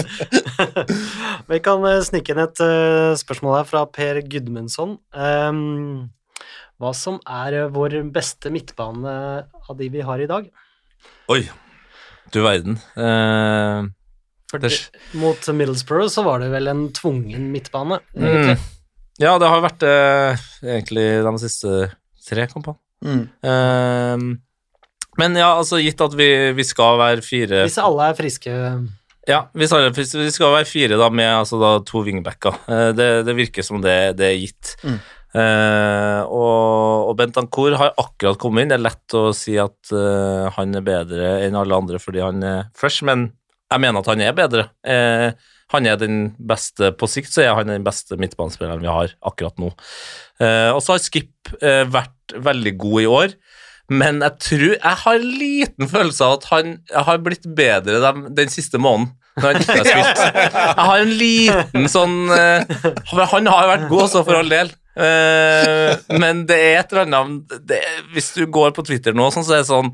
Vi kan eh, snike inn et uh, spørsmål her fra Per Gudmundsson. Um, hva som er vår beste midtbane av de vi har i dag? Oi, du verden. Eh, For Det- mot Middlesbrough så var det vel en tvungen midtbane, mm. Ja, det har vært det egentlig de siste tre kampene. Mm. Eh, men ja, altså gitt at vi, vi skal være fire Hvis alle er friske Ja, hvis alle, hvis vi skal være fire da med altså da to wingbacker. Eh, Det, det virker som det, det er gitt. Mm. Eh, og, og Bentancour har akkurat kommet inn. Det er lett å si at eh, han er bedre enn alle andre fordi han er fresh, men jeg mener at han er bedre. Eh, han er den beste På sikt så er han den beste midtbanespilleren vi har akkurat nå. Eh, og så har Skip vært veldig god i år. Men jeg tror Jeg har en liten følelse av at han har blitt bedre den, den siste måneden. Når han ikke har spilt. Jeg har en liten sånn Han har vært god, så for all del. Eh, men det er et eller annet det, Hvis du går på Twitter nå, sånn, så er det sånn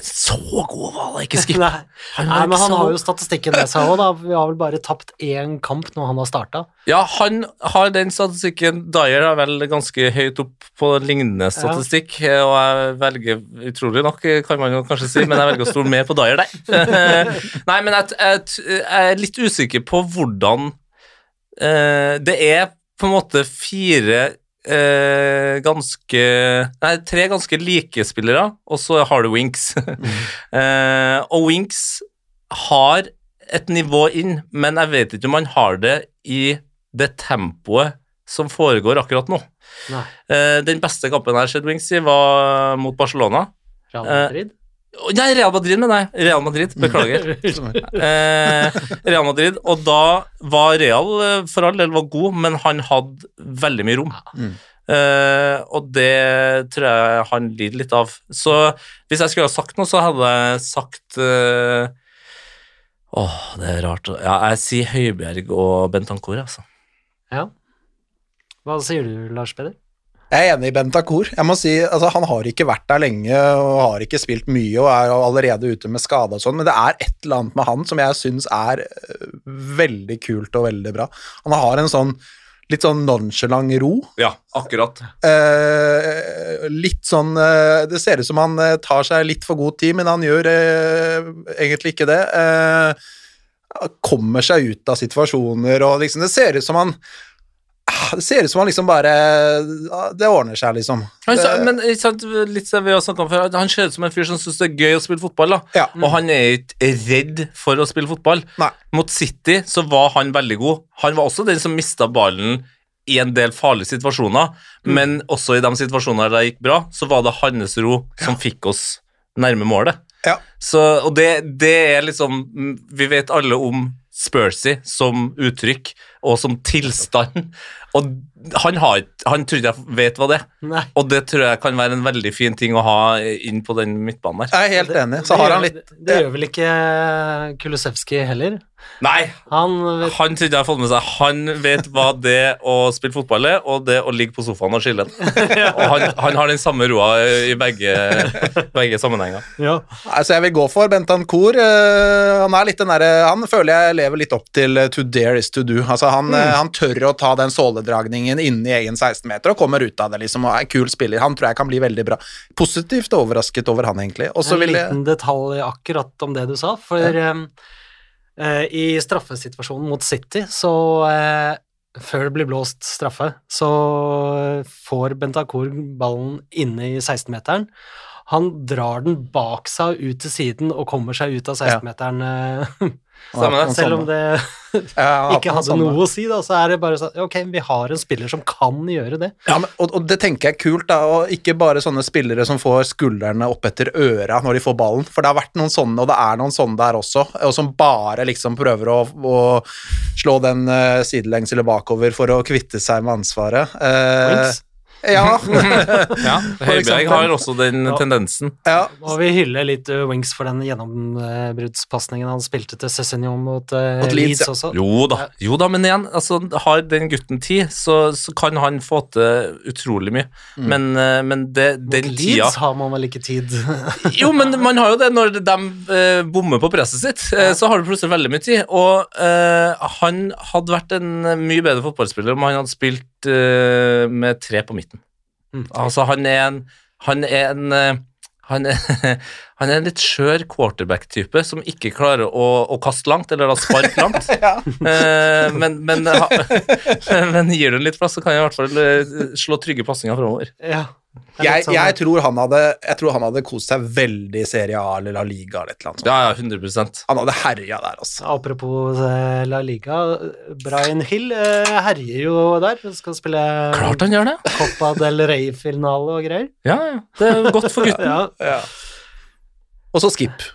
Så god var det ikke, Skip. Nei, Han Nei men han så har jo statistikken med seg òg, da. Vi har vel bare tapt én kamp når han har starta. Ja, han har den statistikken. Dyer er vel ganske høyt opp på lignende statistikk, og jeg velger, utrolig nok, kan man jo kanskje si, men jeg velger å stole mer på Dyer der. Nei, men jeg, jeg, jeg er litt usikker på hvordan uh, Det er på en måte fire eh, ganske Nei, tre ganske like spillere, og så har du Winks. eh, og Winks har et nivå inn, men jeg vet ikke om han har det i det tempoet som foregår akkurat nå. Eh, den beste kampen jeg har sett Winks i, var mot Barcelona. Real Eh, Madrid. Nei, Real Madrid, mener jeg. Real Madrid, beklager. Eh, Real Madrid, og da var Real eh, for all del var god, men han hadde veldig mye rom. Eh, og det tror jeg han lider litt av. Så hvis jeg skulle ha sagt noe, så hadde jeg sagt eh, Åh, det er rart. Ja, jeg sier Høibjerg og Bentancour, altså. Ja. Hva sier du, Lars Peder? Jeg er enig i Bentakor. Jeg må si, altså, Han har ikke vært der lenge og har ikke spilt mye og er allerede ute med skade og sånn, men det er et eller annet med han som jeg syns er øh, veldig kult og veldig bra. Han har en sånn litt sånn nonchalant ro. Ja, akkurat. Eh, litt sånn eh, Det ser ut som han eh, tar seg litt for god tid, men han gjør eh, egentlig ikke det. Eh, kommer seg ut av situasjoner og liksom Det ser ut som han Det ser ut som han liksom bare ah, Det ordner seg, liksom. Han, men sant, litt som vi har om før, han ser ut som en fyr som syns det er gøy å spille fotball. da. Ja. Og han er ikke redd for å spille fotball. Nei. Mot City så var han veldig god. Han var også den som mista ballen i en del farlige situasjoner, men også i de situasjonene der det gikk bra, så var det hans ro som fikk oss nærme målet. Ja. Så, og det, det er liksom mm, Vi vet alle om Spursy som uttrykk og som tilstand, og han, har, han tror jeg vet hva det er. Nei. Og det tror jeg kan være en veldig fin ting å ha inn på den midtbanen der. Jeg er helt enig. Så det, har han litt Det gjør vel ikke Kulusevski heller? Nei, Han vet han tror ikke jeg har fått med seg. Han vet hva det å spille fotball er, og det å ligge på sofaen og chille. Og han, han har den samme roa i begge, begge sammenhenger. ja. Altså, jeg vil gå for Bentancour. eh, han er litt den derre Han føler jeg lever litt opp til eh, to dare is to do. Altså, han, mm. han tør å ta den såledragningen inni egen 16-meter og kommer ut av det, liksom, og er en kul spiller. Han tror jeg kan bli veldig bra. Positivt overrasket over han, egentlig. Også En liten jeg detalj akkurat om det du sa, for ja. eh, i straffesituasjonen mot City, så eh, før det blir blåst straffe, så får Bentancour ballen inne i 16-meteren. Han drar den bak seg ut til siden og kommer seg ut av 16-meteren. eh, Stemmer det. Selv om det Ja, ikke hadde noen noe å si, da, så er det bare sånn Ok, vi har en spiller som kan gjøre det. Ja, men, og, og det tenker jeg er kult, da, og ikke bare sånne spillere som får skuldrene opp etter øra når de får ballen, for det har vært noen sånne, og det er noen sånne der også, og som bare liksom prøver å, å slå den uh, sidelengs eller bakover for å kvitte seg med ansvaret. Uh. Ja. Ja, Høibjerg har også den Ja. tendensen. ja. Må vi hylle litt uh, Wings for den gjennombruddspasningen han spilte til Cézignon mot, uh, Leeds, Leeds ja. også. Jo da, jo da, men igjen, altså, har den gutten tid, så, så kan han få til utrolig mye. Men, eh, men det, Mot tida Leeds har man vel ikke tid. Jo, men man har jo det når de uh, bommer på presset sitt, eh, så har du plutselig veldig mye tid. Og eh, han hadde vært en mye bedre fotballspiller om han hadde spilt eh, med tre på midten. Mm. Altså, han er en Han er en uh, han er, han er en litt skjør quarterback-type som ikke klarer å, å kaste langt, eller da sparke langt. Eh, men, men, men gir du den litt plass, så kan jeg i hvert fall eh, slå trygge pasninger framover. ja. Jeg, sånn- jeg, tror han hadde, jeg tror han hadde kost seg veldig i Serie A eller La Liga eller et eller annet. Ja, ja, 100% Han hadde herja der, altså. Apropos eh, La Liga, Brian Hill eh, herjer jo der. Skal spille Klart han gjør det. Copa del Rey-finale og greier. Ja, ja. Det er godt for gutten. Ja. Ja. Og så Skip,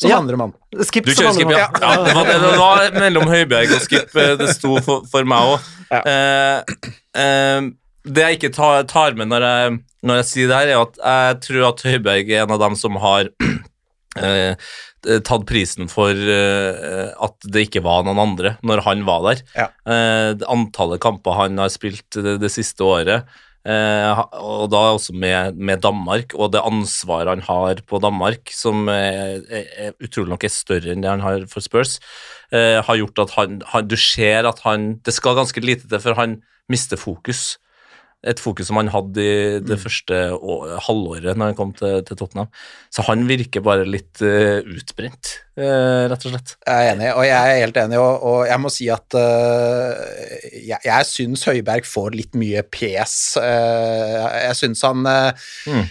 som Ja. andre mann. Skip Du som kjører skip, ja. ja det, var, det var mellom Høibjerg og skip eh, det sto for, for meg òg. Ja. Eh, eh, det jeg ikke tar, tar med når jeg, når jeg sier det her, er at jeg tror at Høibjerg er en av dem som har eh, tatt prisen for eh, at det ikke var noen andre når han var der. Ja. Eh, antallet kamper han har spilt det, det siste året, og da også med, med Danmark, og det ansvaret han har på Danmark, som er, er, utrolig nok er større enn det han har for Spurs, har gjort at han, han Du ser at han Det skal ganske lite til før han mister fokus. Et fokus som han hadde i det første å, halvåret når han kom til, til Tottenham. Så han virker bare litt uh, utbrent, uh, rett og slett. Jeg er enig, og jeg er helt enig, og, og jeg må si at uh, jeg, jeg syns Høiberg får litt mye pes. Jeg syns han Mm.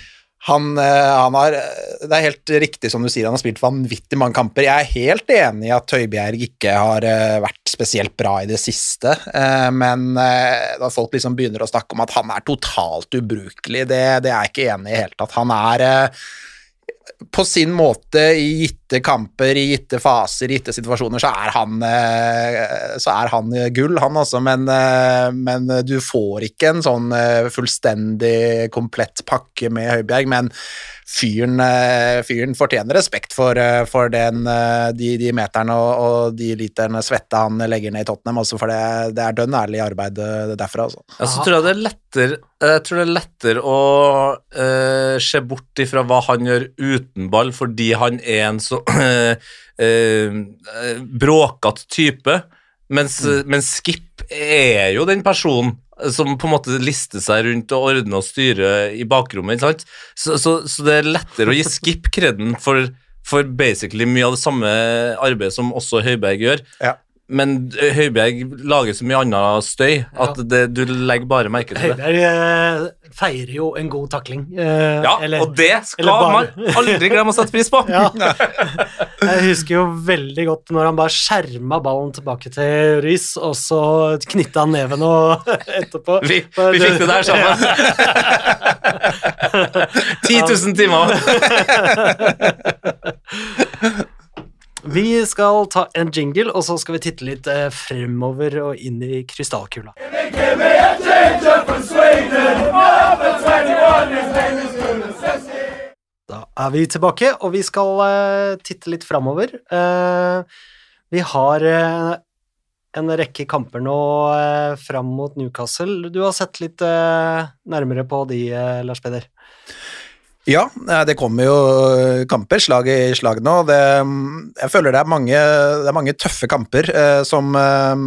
Han, øh, han har Det er helt riktig som du sier, han har spilt vanvittig mange kamper. Jeg er helt enig i at Høibjerg ikke har øh, vært spesielt bra i det siste, men da folk liksom begynner å snakke om at han er totalt ubrukelig, det, det er jeg ikke enig i i det hele tatt. Han er på sin måte i gitte kamper, i gitte faser, i gitte situasjoner, så er han, eh, så er han eh, gull, han altså, men, eh, men du får ikke en sånn fullstendig komplett pakke med Høibjerg, men fyren, eh, fyren fortjener respekt for, eh, for den, eh, de, de meterne og, og de literne svette han legger ned i Tottenham, altså, for det, det er dønn ærlig arbeid derfra, altså. Ja, så tror jeg det er lettere Jeg tror det er lettere å uh, se bort ifra hva han gjør uten ball, fordi han er en så uh, bråkete type, mens, mens Skip er jo den personen som på en måte lister seg rundt og ordner og styrer i bakrommet. ikke sant? Så, så, så det er lettere å gi Skip kreden for, for basically mye av det samme arbeidet som også Høiberg gjør. Ja. Men Høiberg lager så mye annet støy at det, du legger bare merke til det. Høiberg eh, feirer jo en god takling. eh, Ja, eller- og det skal man aldri glemme å sette pris på. Ja. Jeg husker jo veldig godt når han bare skjerma ballen tilbake til Riis, og så knytta han neven og etterpå. Vi, vi fikk det der sammen. 10 000 timer. Vi skal ta en jingle, og så skal vi titte litt eh, fremover og inn i krystallkula. Da er vi tilbake, og vi skal uh, titte litt framover. Uh, vi har uh, en rekke kamper nå fram mot Newcastle. Du har sett litt nærmere på de, Lars Peder. Ja, eh, det kommer jo kamper, slag i slag nå. Det, jeg føler det er mange, det er mange tøffe kamper eh, som eh,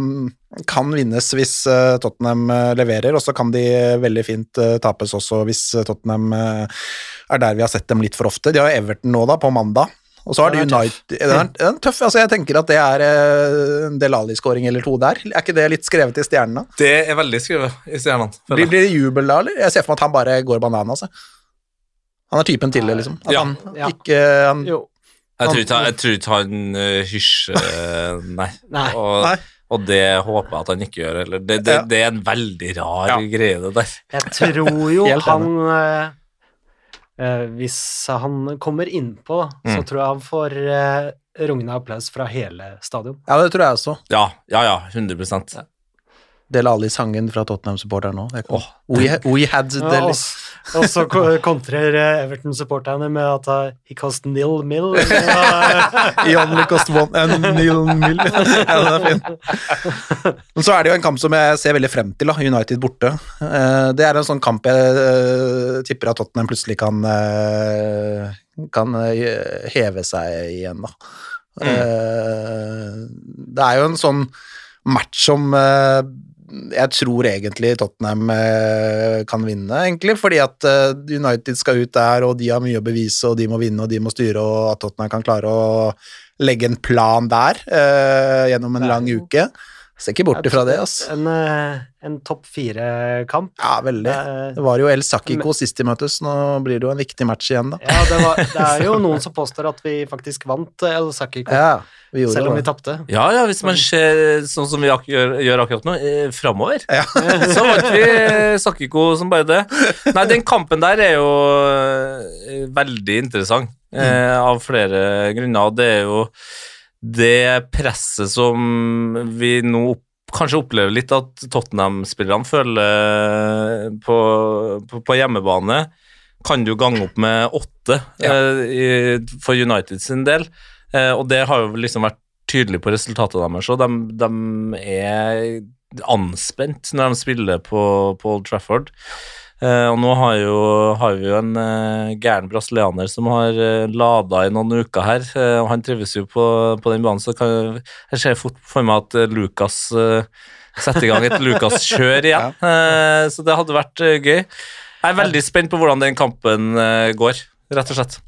kan vinnes hvis eh, Tottenham eh, leverer, og så kan de veldig fint eh, tapes også hvis eh, Tottenham eh, er der vi har sett dem litt for ofte. De har Everton nå, da, på mandag. Og så har de. United Den er, den er tøff. altså Jeg tenker at det er eh, en Delali-skåring eller to der. Er ikke det litt skrevet i stjernene? Det er veldig skrevet i stjernene. Blir, blir det jubel da, eller? Jeg ser for meg at han bare går banan, jeg. Han er typen til det, liksom. At Ja. han ikke han, Jo. Jeg tror ikke, jeg tror ikke han uh, hysjer Nei. Nei. Og, Nei. og det håper jeg at han ikke gjør. heller. Det, det, Ja. det er en veldig rar Ja. greie, det der. Jeg tror jo han eh, eh, Hvis han kommer innpå, så Mm. tror jeg han får eh, rungende applaus fra hele stadion. Ja, det tror jeg også. Ja, ja, ja 100% Del Ali-sangen fra Tottenham-supporteren nå. Oh, we, we had Ja, Del og, og så ko- kontrer eh, Everton-supporterne med at eh, he cost nil mil. He only cost one and nil mil. ja, den er fin. Men så er det jo en kamp som jeg ser veldig frem til, da. United borte. Eh, Det er en sånn kamp jeg eh, tipper at Tottenham plutselig kan, eh, kan eh, heve seg igjen, da. Mm. Det er jo en sånn match som eh, jeg tror egentlig Tottenham eh, kan vinne, egentlig, fordi at eh, United skal ut der, og de har mye å bevise, og de må vinne, og de må styre, og at Tottenham kan klare å legge en plan der eh, gjennom en lang uke. Ser ikke bort ifra det, altså. En, eh, en topp fire-kamp. Ja, veldig. Eh, Det var jo El Sakiko sist de møttes, nå blir det jo en viktig match igjen, da. Ja, det, var, det er jo noen som påstår at vi faktisk vant eh, El Sakiko, Ja, vi gjorde selv om vi tapte. Ja, ja, hvis man ser sånn som vi ak gjør, gjør akkurat nå, eh, framover, Ja. så vant vi Sakiko som bare det. Nei, den kampen der er jo veldig interessant eh, av flere grunner. og Det er jo det presset som vi nå opp, kanskje opplever litt at Tottenham-spillerne føler på, på, på hjemmebane, kan du gange opp med åtte Ja. eh, i, for United sin del. Eh, og det har jo liksom vært tydelig på resultatet deres, og de, de er anspent når de spiller på, på Old Trafford. Eh, og nå har, jo, har vi jo en eh, gæren brasilianer som har uh, lada i noen uker her, eh, og han trives jo på, på den banen, så kan, jeg ser fort for meg at eh, Lukas eh, setter i gang et Lukas-kjør igjen. Eh, så det hadde vært eh, gøy. Jeg er veldig spent på hvordan den kampen eh, går, rett og slett.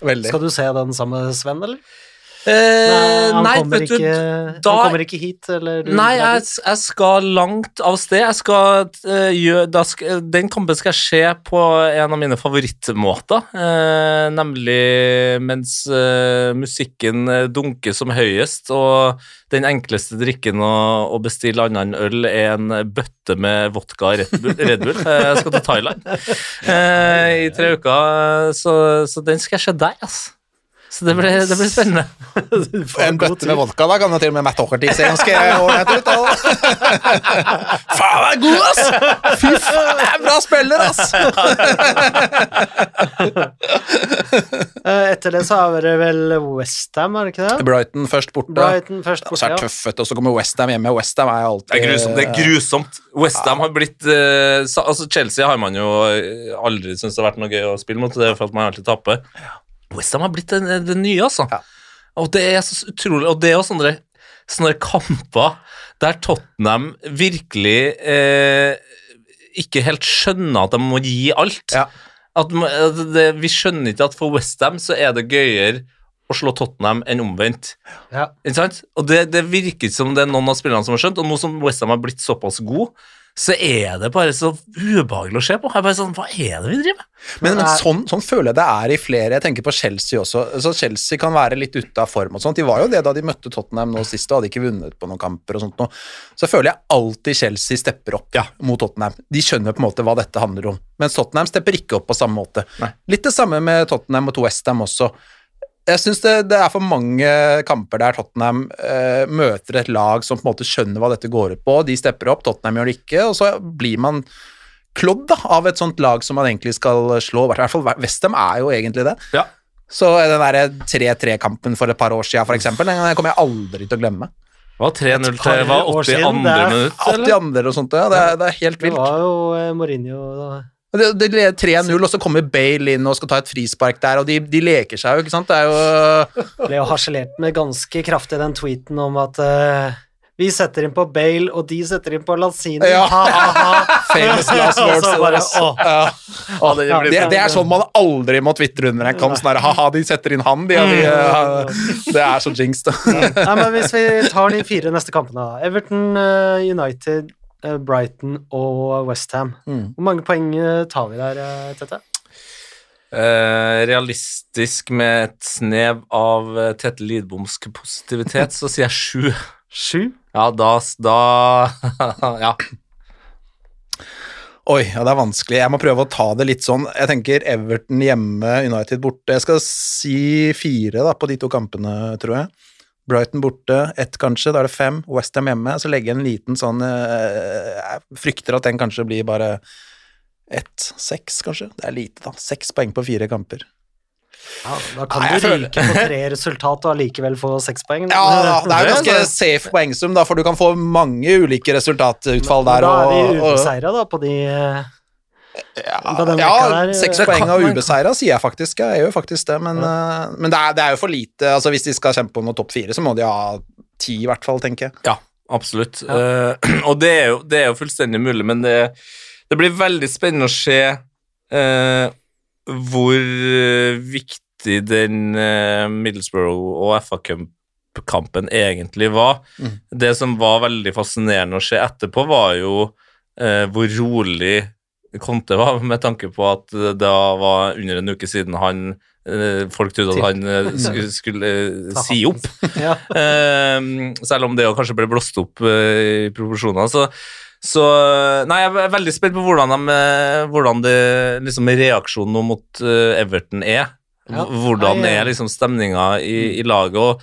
Veldig. Skal du se den sammen med Sven, eller? Eh, han, nei, kommer vet du da- han kommer ikke hit, eller? Du, Nei, jeg, jeg skal langt av sted. Jeg skal, uh, gjør, da skal, den kampen skal skje på en av mine favorittmåter. uh, nemlig mens uh, musikken eh, dunker som høyest, og den enkleste drikken å, å bestille annet enn øl er en bøtte med vodka Red Bull. Red Bull. Eh, Jeg skal til Thailand eh, i tre uker, så, så den skal jeg se der, altså. Så det blir, blir spennende. En bøtte med vodka, da kan jo til og med Matt Hockerty se ganske ålreit ut. Faen, han er god, ass! Fy faen, det er bra spiller, ass! Eh, Etter det så har det vel Westham, er det ikke det? Brighton først borte. Brighton først borte, det ja. tøff, vet du, og så kommer Westham hjemme. Westham er alltid Det er grusomt. det er grusomt. Westham har blitt eh, altså Chelsea har man jo eh, aldri syntes det har vært noe gøy å spille mot, det er for at man alltid taper. Westham har blitt det, det nye, altså. Ja. Og det er så utrolig Og det er jo sånne, sånne kamper der Tottenham virkelig eh, ikke helt skjønner at de må gi alt. Ja. At, det, vi skjønner ikke at for Westham så er det gøyere å slå Tottenham enn omvendt. Ja. Ikke sant? Og det, det virker som det er noen av spillerne som har skjønt, og nå som Westham har blitt såpass god, så er det bare så ubehagelig å se på. Jeg er bare sånn, Hva er det vi driver med? Men, men sånn, sånn føler jeg det er i flere. Jeg tenker på Chelsea også. Så Chelsea kan være litt ute av form og sånt. De var jo det da de møtte Tottenham nå sist, og hadde ikke vunnet på noen kamper og sånt nå. Så føler jeg alltid Chelsea stepper opp mot Tottenham. De skjønner på en måte hva dette handler om. Mens Tottenham stepper ikke opp på samme måte. Nei. Litt det samme med Tottenham mot Westham også. Jeg syns det, det er for mange kamper der Tottenham eh, møter et lag som på en måte skjønner hva dette går ut på. De stepper opp, Tottenham gjør det ikke, og så blir man klådd da, av et sånt lag som man egentlig skal slå. I hvert fall Westham er jo egentlig det. Ja. Så den der 3-3-kampen for et par år siden, for eksempel, den kommer jeg aldri til å glemme. Det var 3-0 Et par til var år 80 siden, andre er minutt, eller? andre og sånt, ja. Det er, det er helt Det var jo eh, Mourinho da. Det, leder 3-0, og så kommer Bale inn og skal ta et frispark der, og de, de leker seg jo, ikke sant. Det er jo ble jo harselert med ganske kraftig den tweeten om at uh, vi setter inn på Bale, og de setter inn på Lanzini. Ja. Ha, ha, ha. famous last words. så bare. Ja. Ja, det Det, det er sånn man aldri må tvitre under en kamp. Sånn der, ha-ha, de setter inn han, de, og de uh, Det er så jinx, da. Nei, men Hvis vi tar de fire neste kampene, da. Everton, uh, United, Brighton og Westham. Mm. Hvor mange poeng eh, tar vi der, Tette? Tete? Eh, realistisk med et snev av Tette Tete Lidbomsk positivitet, så sier jeg sju. Sju? Ja, da, da Ja. Oi, ja, det er vanskelig. Jeg må prøve å ta det litt sånn. Jeg tenker Everton hjemme, United borte. Jeg skal si fire da, på de to kampene, tror jeg. Brighton borte, ett kanskje, da er det fem. Westham hjemme. Så legger jeg en liten sånn eh, Jeg frykter at den kanskje blir bare ett, seks, kanskje. Det er lite, da. Seks poeng på fire kamper. Ja, da kan Nei, du ryke på tre resultat og allikevel få seks poeng. Ja, da, det er jo ganske er safe poengsum, da, for du kan få mange ulike resultatutfall der. Da er vi ubeseira, da, på de eh, Ja, ja seks poeng av ubeseira, sier jeg faktisk. Jeg gjør faktisk det, men, eh, men det, er, det er jo for lite. Altså, hvis de skal kjempe om noe topp fire, så må de ha ti, i hvert fall, tenker jeg. Ja, absolutt. Eh, og det er, jo, det er jo fullstendig mulig, men det, det blir veldig spennende å se uh, hvor eh, viktig den uh, Middlesbrough og FA Cup-kampen egentlig var. Mm. Det som var veldig fascinerende å se etterpå, var jo eh, hvor rolig Conte var, med tanke på at det var under en uke siden han eh, Folk trodde at han eh, skulle, skulle eh, si opp. Ja. Ehm, selv om det kanskje ble blåst opp i proporsjoner. Så, så Nei, jeg er veldig spent på hvordan, de, hvordan det, liksom, reaksjonen nå mot Everton er. Ja. Hvordan er liksom stemninga i, i laget. Og,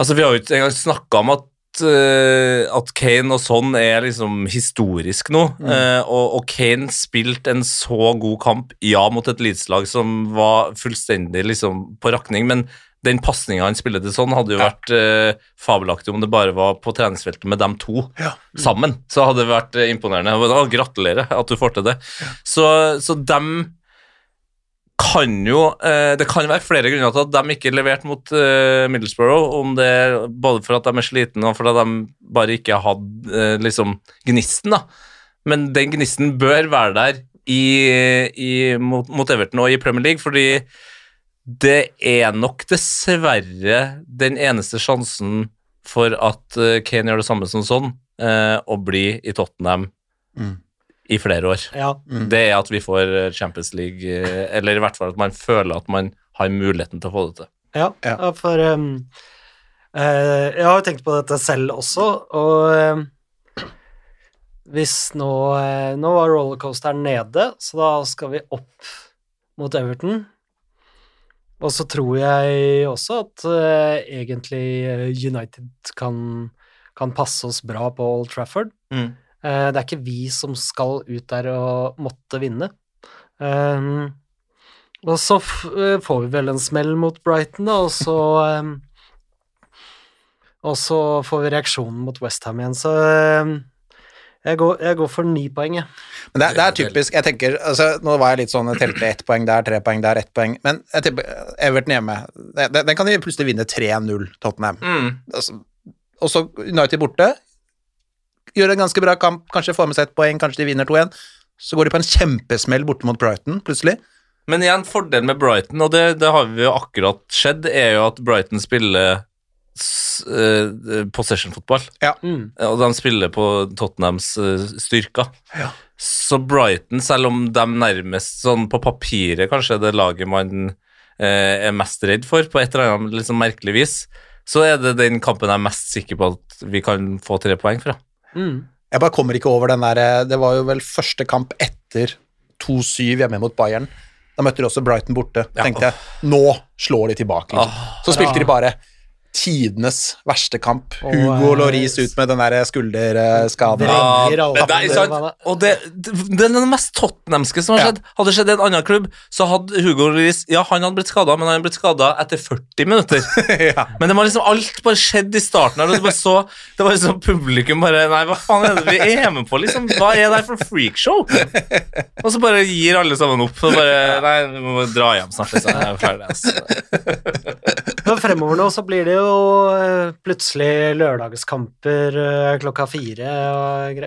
altså, vi har jo ikke engang snakka om at at Kane og sånn er liksom historisk nå. Eh, og, og Kane spilte en så god kamp, ja, mot et Leeds-lag som var fullstendig liksom på rakning, men, den pasninga han spiller til sånn, hadde jo vært eh, fabelaktig om det bare var på treningsfeltet med dem to Ja. sammen. Så hadde det vært eh, imponerende. Og gratulerer at du får til det. Så, så dem kan jo eh, Det kan være flere grunner til at de ikke leverte mot eh, Middlesbrough, om det er både for at de er slitne og for at de bare ikke hadde eh, liksom gnisten, da. Men den gnisten bør være der i, i, mot, mot Everton og i Premier League, fordi det er nok dessverre den eneste sjansen for at Kane gjør det samme som sånn, eh, å bli i Tottenham Mm. I flere år. Ja. Det er at vi får Champions League, eh, eller i hvert fall at man føler at man har muligheten til å få det til. Ja, Ja. for um, uh, Jeg har jo tenkt på dette selv også, og um, hvis nå uh, Nå var rollercoasteren nede, så da skal vi opp mot Everton. Og så tror jeg også at eh, egentlig eh, United kan, kan passe oss bra på Old Trafford. Mm. Eh, det er ikke vi som skal ut der og måtte vinne. Um, og så eh, får vi vel en smell mot Brighton, da, og så Og så får vi reaksjonen mot Westham igjen, så jeg, går, jeg går for ni poeng, jeg. Men det, er- det er typisk, jeg tenker, altså, Nå var jeg litt sånn, telte ett poeng der, tre poeng der, ett poeng, men jeg tipper Everton hjemme, den kan de plutselig vinne 3-0, Tottenham. Mm. Altså, og så United borte, gjør en ganske bra kamp, kanskje får med seg et poeng, kanskje de vinner 2-1, så går de på en kjempesmell borte mot Brighton, plutselig. Men igjen, fordelen med Brighton, og det, det har vi jo akkurat skjedd, er jo at Brighton spiller eh, possession-fotball. Mm. Og de spiller på Tottenhams eh, styrker. Ja. Så Brighton, selv om de nærmest sånn på papiret kanskje er det laget man eh, er mest redd for, på et eller annet sånn merkelig vis, så er det den kampen jeg er mest sikker på at vi kan få tre poeng fra. Mm. Jeg bare kommer ikke over den der, det var jo vel første kamp etter 2-7 hjemme mot Bayern. Da møtte de også Brighton borte. Ja. tenkte jeg, nå slår de tilbake. Liksom. Så spilte de bare tidenes verste kamp. Oh, Hugo eh, Loris ut med den der skulderskaden. Ja, det er sant. Og det, det, er den mest tottenhamske som har Ja. Hadde det skjedd i en annen klubb, så hadde Hugo Lloris Ja, han hadde blitt skada, men han hadde blitt skada etter 40 minutter. ja. Men det var liksom alt bare skjedd i starten her, og du bare så Det var liksom publikum bare Nei, hva faen er det vi er med på, liksom? Hva er det her for freakshow? Og så bare gir alle sammen opp. Og bare Nei, vi må dra hjem snart. Liksom. Jeg er ferdig, altså. Men fremover nå så blir det jo eh, plutselig lørdagskamper eh, klokka fire og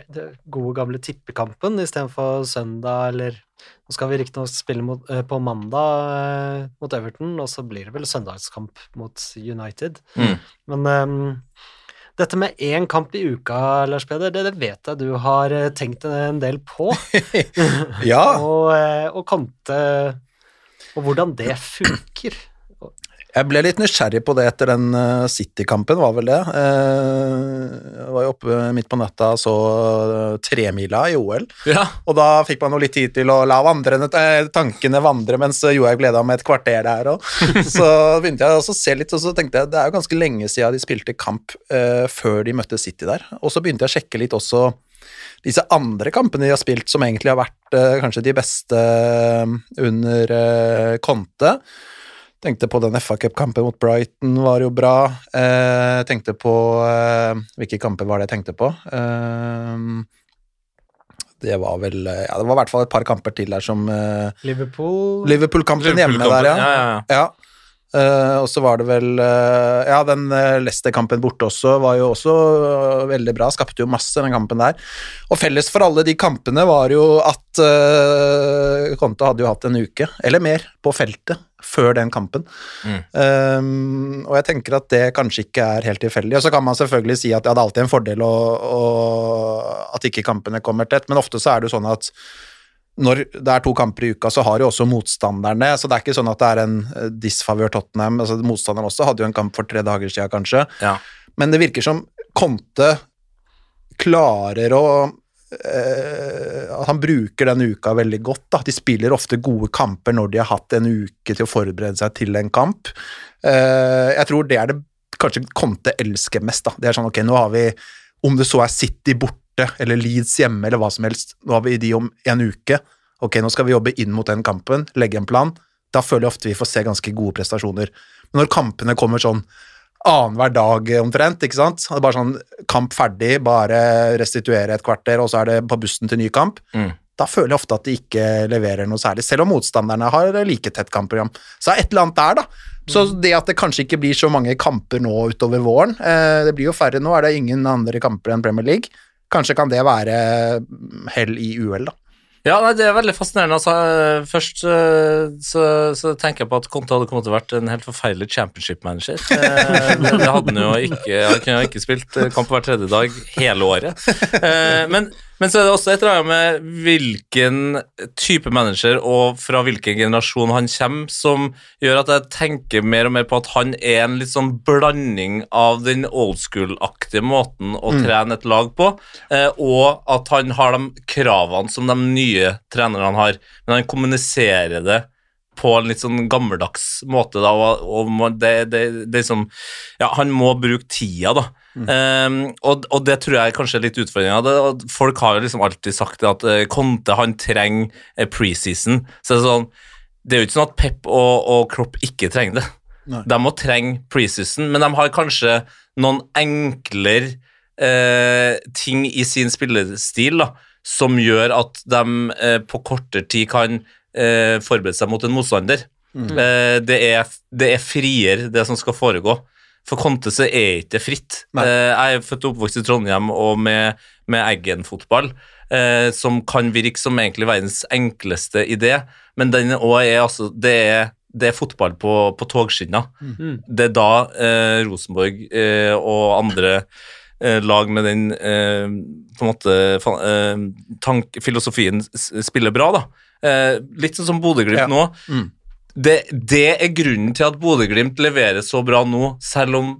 gode gamle tippekampen istedenfor søndag eller Nå skal vi riktignok spille mot, eh, på mandag mot Everton, og så blir det vel søndagskamp mot United. Mm. Men um, dette med én kamp i uka, Lars Peder, det, det vet jeg du har tenkt en del på. ja. og, og Kante Og hvordan det funker. Jeg ble litt nysgjerrig på det etter den eh, City-kampen, var vel det. Eh, jeg var jo oppe midt på natta og så eh, tremila i OL, Ja. og da fikk man jo litt tid til å la vandrene, tankene vandre mens Johaug gleda med et kvarter der òg. Så begynte jeg også å se litt, og så tenkte jeg det er jo ganske lenge siden de spilte kamp før de møtte City der. Og så begynte jeg å sjekke litt også disse andre kampene de har spilt, som egentlig har vært kanskje de beste under eh, Conte. Tenkte på den FA Cup-kampen mot Brighton, var jo bra. Eh, tenkte på eh, Hvilke kamper var det jeg tenkte på? Eh, det var vel eh, Ja, det var i hvert fall et par kamper til der som eh, Liverpool Liverpool-kampen hjemme der, ja. ja, ja. ja. Eh, og så var det vel uh, Ja, den uh, Leicester-kampen borte også var jo også veldig bra. Skapte jo masse, den kampen der. Og felles for alle de kampene var jo at uh, Conte hadde jo hatt en uke, eller mer, på feltet før den kampen. Mm. Um, og jeg tenker at det kanskje ikke er helt tilfeldig. Og så kan man selvfølgelig si at ja, det er alltid en fordel å, å, at ikke kampene kommer tett, men ofte så er det jo sånn at når det er to kamper i uka, så har jo også motstanderne Så det er ikke sånn at det er en eh, disfavør Tottenham. altså Motstanderen også hadde jo en kamp for tre dager siden, kanskje. Ja. Men det virker som Conte klarer å han bruker den uka veldig godt. Da. De spiller ofte gode kamper når de har hatt en uke til å forberede seg til en kamp. Eh, jeg tror det er det kanskje Conte elsker mest. Da. Det er sånn, ok, nå har vi Om det så er City borte eller Leeds hjemme eller hva som helst, nå har vi de om en uke. Ok, nå skal vi jobbe inn mot den kampen, legge en plan. Da føler jeg ofte vi får se ganske gode prestasjoner. Men når kampene kommer sånn annenhver dag eh, omtrent, ikke sant? Bare sånn kamp ferdig, bare restituere et kvarter, og så er det på bussen til ny kamp. Mm. Da føler jeg ofte at de ikke leverer noe særlig, selv om motstanderne har like tett kampprogram. Så det er et eller annet der, da. Så det at det kanskje ikke blir så mange kamper nå utover våren eh, Det blir jo færre nå, er det ingen andre kamper enn Premier League. Kanskje kan det være mm, hell i uhell, da. Ja, nei, det er veldig fascinerende. Altså, øh, først øh, så, så tenker jeg på at Conte hadde kommet til å vært en helt forferdelig championship-manager. Eh, det, hadde han jo ikke. Han kunne jo ikke spilt kamp hver tredje dag hele året. Eh, men, men så er det også et eller annet med hvilken type manager og fra hvilken generasjon han kommer, som gjør at jeg tenker mer og mer på at han er en litt sånn blanding av den old school-aktige måten å trene et lag på, eh, og at han har de kravene som de nye trenerne har, men han kommuniserer det på en litt sånn gammeldags måte, da, og, og det, det, det liksom Ja, han må bruke tida, da. Um, og, og det tror jeg kanskje er litt utfordringa. Folk har jo liksom alltid sagt at uh, Conte han trenger eh, preseason. Så det er sånn Det er jo ikke sånn at Pep og, og Klopp ikke trenger det. Nei. De må trenge preseason, men de har kanskje noen enklere uh, ting i sin spillestil da, som gjør at de uh, på kortere tid kan forberede seg mot en motstander. Eh, det, er, det er friere, det som skal foregå. For Conte så er ikke fritt. Nei. Eh, jeg er født og oppvokst i Trondheim og med, med Eggen-fotball, eh, som kan virke som egentlig verdens enkleste idé, men den er altså Det er, det er fotball på, på togskinner. Det er da eh, Rosenborg eh, og andre eh, lag med den eh, på en måte eh, tank, filosofien spiller bra, da. Eh, litt sånn som Bodø-Glimt Ja. nå. Mm. Det, det er grunnen til at Bodø-Glimt leverer så bra nå, selv om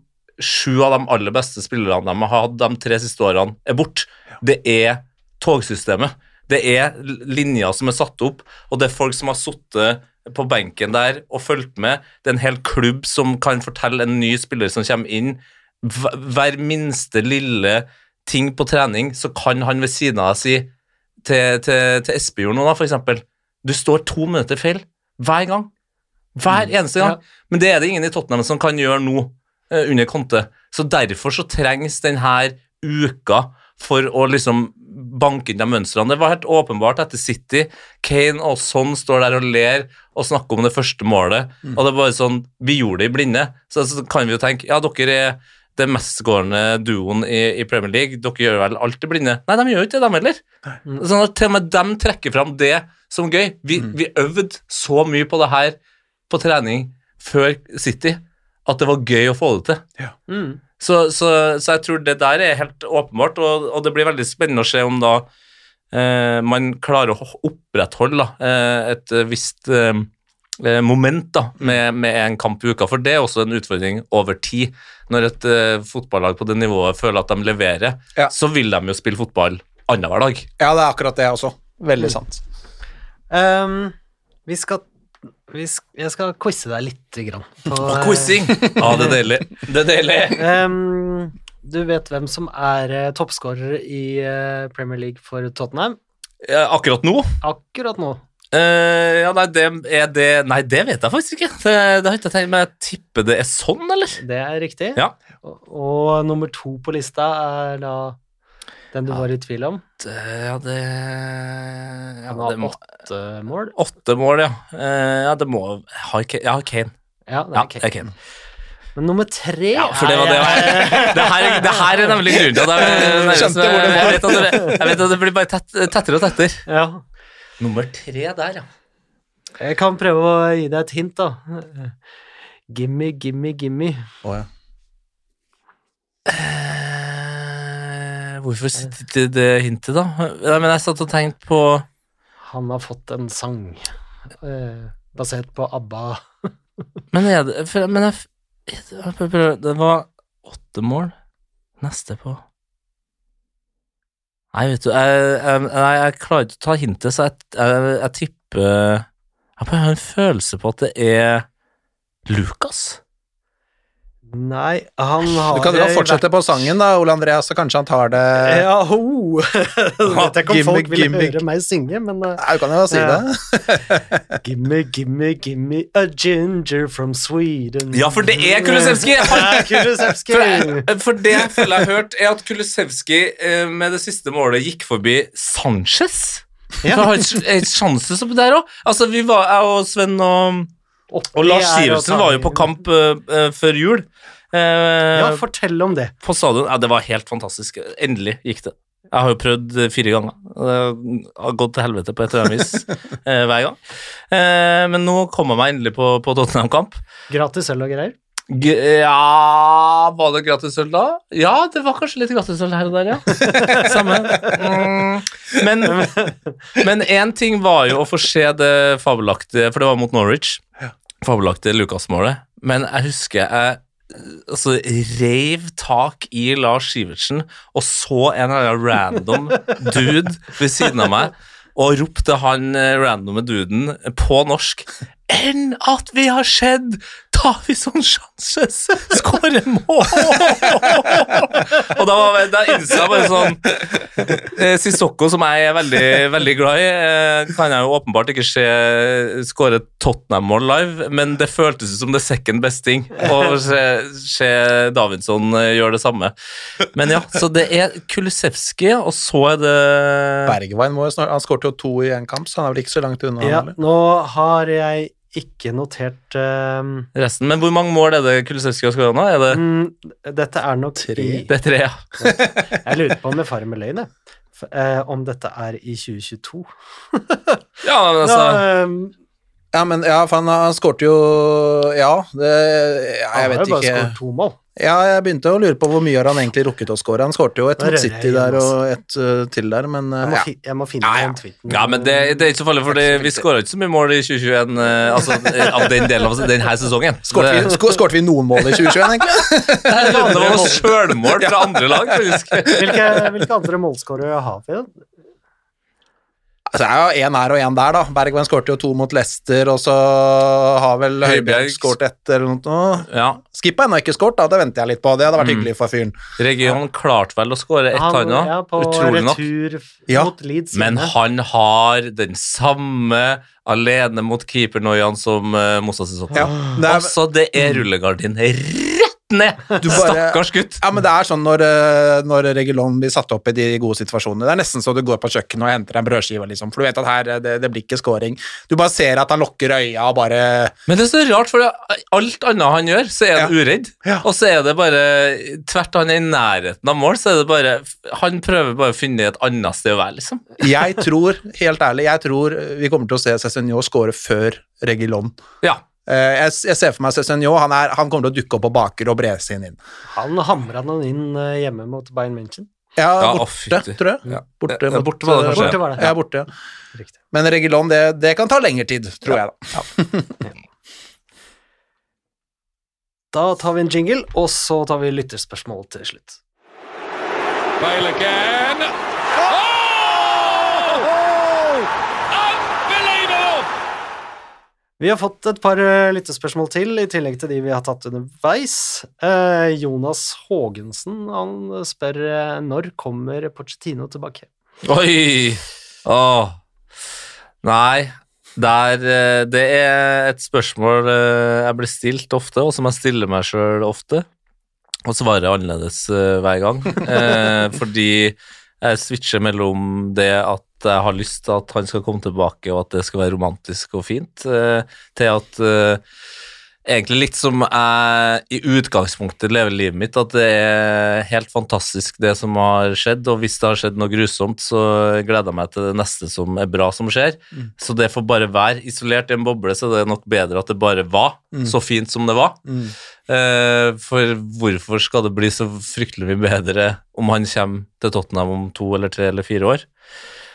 sju av de aller beste spillerne de har hatt de tre siste årene, er borte. Det er togsystemet. Det er linjer som er satt opp, og det er folk som har sittet på benken der og fulgt med. Det er en hel klubb som kan fortelle en ny spiller som kommer inn. Hver minste lille ting på trening, så kan han ved siden av deg si til, til, til Espejord nå, da, for eksempel Du står to minutter feil hver gang. Hver eneste gang. Men det er det ingen i Tottenham som kan gjøre nå, eh, under Conte. Så derfor så trengs denne uka for å liksom banke inn de mønstrene. Det var helt åpenbart etter City. Kane og Son står der og ler og snakker om det første målet, og det er bare sånn Vi gjorde det i blinde. Så, så kan vi jo tenke ja, dere er den mestskårende duoen i, i Premier League. Dere gjør vel alt i blinde? Nei, de gjør ikke det, de heller. Sånn at til og med dem trekker fram det som gøy. Vi, vi øvde så mye på det her på trening før City at det var gøy å få det til. Mm. Så, så, så jeg tror det der er helt åpenbart, og, og det blir veldig spennende å se om da eh, man klarer å opprettholde da, eh, et visst eh, eh, moment da, med, med en kamp i uka, for det er også en utfordring over tid. Når et eh, fotballag på det nivået føler at de leverer, Ja. så vil de jo spille fotball annenhver dag. Ja, det er akkurat det også. Veldig sant. Um, vi skal Jeg skal quize deg lite grann. på, Og eh, quizing! Ja, det er deilig. Det er deilig. ehm, du vet hvem som er uh, toppskårer i uh, Premier League for Tottenham Ja, akkurat nå akkurat nå? Uh, ja, nei, det det Nei, det vet jeg faktisk ikke. Det, det har jeg ikke tenkt, Men jeg tipper det er sånn, eller? Det er riktig. Ja. Og, og nummer to på lista er da den du var i tvil om. Det, ja, det ja, Han har åtte mål. Åtte mål, ja. Eh, ja, det må Har Kane? Ja, Kane. Ja, det Ja, er det Kane. er Kane. Men nummer tre Ja, for det var det Det her, det her er nemlig grunnen til at jeg, Skjønte hvor det var. jeg, vet at det, jeg vet at det blir bare tett, tettere og tettere. ja. Nummer tre der, ja. Jeg kan prøve å gi deg et hint, da. Gimme, gimme, gimme. Å, ja. Hvorfor sitter det hintet, da? Nei, men jeg satt og tenkte på Han har fått en sang eh, basert på ABBA. Men er det for, Men jeg, jeg prøver- prøver- Det var åtte mål. Neste på Nei, vet du, jeg, jeg, jeg, klarer ikke å ta hintet, så jeg, tipper Jeg har en følelse på at det er Lucas. Nei, han har Du kan jo fortsette fortsette på sangen, da, Ole Andreas, så kanskje han tar det vært- Ja, ho! Vet ikke om Gimme, folk vil høre meg synge, men uh, Nei, du kan jo si Ja. det. Gimme, gimme, gimme a ginger from Sweden. Ja, for det er Kulusevski! Ja, Kulusevski! For, for det jeg føler jeg har hørt, er at Kulusevski eh, med det siste målet gikk forbi Sanchez. Ja. For han har et sjanse der òg. Altså, vi var, jeg og Sven og, og Lars Sivertsen var jo på kamp eh, før jul. Uh, Ja, fortell om det. på stadion. Ja, det var helt fantastisk. Endelig gikk det. Jeg har jo prøvd fire ganger. Det har gått til helvete på et eller annet vis eh, hver gang. Eh, men nå kom jeg meg endelig på, på Tottenham-kamp. Gratis øl og greier. G ja Var det gratisøl da? Ja, det var kanskje litt gratisøl her og der, ja. Samme. Mm. Men Men én ting var jo å få se det fabelaktige, for det var mot Norwich, fabelaktige Lukas-målet, Men jeg husker jeg altså, reiv tak i Lars Sivertsen og så en eller annen random dude ved siden av meg og ropte han eh, randomme duden på norsk enn at vi har sett Davison Sanchez skåre mål! og da, var, da innså jeg bare sånn eh, Sissoko, som jeg er veldig, veldig glad i, eh, kan jeg jo åpenbart ikke se skåre Tottenham-mål live, men det føltes som the second best thing å se, se Davidsson eh, gjøre det samme. Men ja, så det er Kulisevskij, og så er det Bergwijn må jo snart Han skåret jo to i én kamp, så han er vel ikke så langt unna. Ja, nå har jeg ikke notert um, resten. Men hvor mange mål er det Kulisevskij har skåra nå? Er det, mm, Dette er nok Tre. i det er tre? ja. Jeg lurer på om det farer med løgn, jeg. Eh, om dette er i 2022. Ja, men altså Nå, um, Ja, men ja, for han, han skårte jo Ja, det ja, han har jo bare ikke. skåret to mål. Ja, jeg begynte å lure på hvor mye har han egentlig rukket å skåre. Han skårte jo et mot City der og et uh, til der, men uh, Jeg må, ja. jeg må finne Ja, ja. den tweeten. Ja, men det, det er ikke så farlig, for vi skåra ikke så mye mål i 2021 uh, altså, eh, av den delen av denne sesongen. Skårte vi, vi noen mål i 2021, egentlig? Det, det var sjølmål fra andre lag, faktisk. Hvilke, hvilke andre målskårere har vi? Altså, det er jo én her og én der, da. Bergwijn skårte jo to mot Leicester, og så har vel Høibjerg skåret ett eller noe. Ja, Skippa ennå ikke skåret, da. Det venter jeg litt på. Det hadde vært Mm. hyggelig for fyren. Region klarte vel å skåre ett, han òg, ja, utrolig nok. Ja. Leeds. Men han har den samme alene mot keepernoiaen som uh, Mossa Sissoko. Ja, det er- Altså, det er rullegardin ned! Du bare- Stakkars gutt. Ja, men det er sånn når, eh, når Regulon blir satt opp i de gode situasjonene. Det er nesten så du går på kjøkkenet og henter en brødskive, liksom. For du vet at her, eh, det, det blir ikke scoring. Du bare ser at han lukker øya og bare Men det er så rart, for alt annet han gjør, så er han Ja. uredd. Ja. Og så er det bare Tvert han er i nærheten av mål, så er det bare Han prøver bare å finne et annet sted å være, liksom. Jeg tror, helt ærlig, jeg tror vi kommer til å se Cézinho score før Regulon. Ja. Eh, Jeg, jeg ser for meg Cézinho, han, er- han kommer til å dukke opp på baker og brese inn inn. Han hamra den inn eh, hjemme mot Bayern München. Ja, Ja, borte, ja, tror jeg. Ja. Borte, mot- borte var det. Borte var det. Ja, borte, ja. Riktig. Men Regilon, det, det kan ta lengre tid, tror jeg da. Da tar vi en jingle, og så tar vi lytterspørsmål til slutt. Bale again. Oh! Unbelievable! Vi har fått et par eh, lyttespørsmål til, i tillegg til de vi har tatt underveis. Eh, Jonas Haagensen han spør eh, når kommer Pochettino tilbake. Oi! Åh. Nei, der, det er et spørsmål jeg blir stilt ofte, og som jeg stiller meg sjøl ofte. Og svarer annerledes hver gang. Eh, fordi jeg switcher mellom det at jeg har lyst til at han skal komme tilbake, og at det skal være romantisk og fint, eh, til at eh, Egentlig litt som jeg i utgangspunktet lever livet mitt, at det er helt fantastisk det som har skjedd, og hvis det har skjedd noe grusomt, så gleder jeg meg til det neste som er bra som skjer. Så det får bare være isolert i en boble, så det er nok bedre at det bare var så fint som det var. Eh, for hvorfor skal det bli så fryktelig mye bedre om han kommer til Tottenham om to eller tre eller fire år?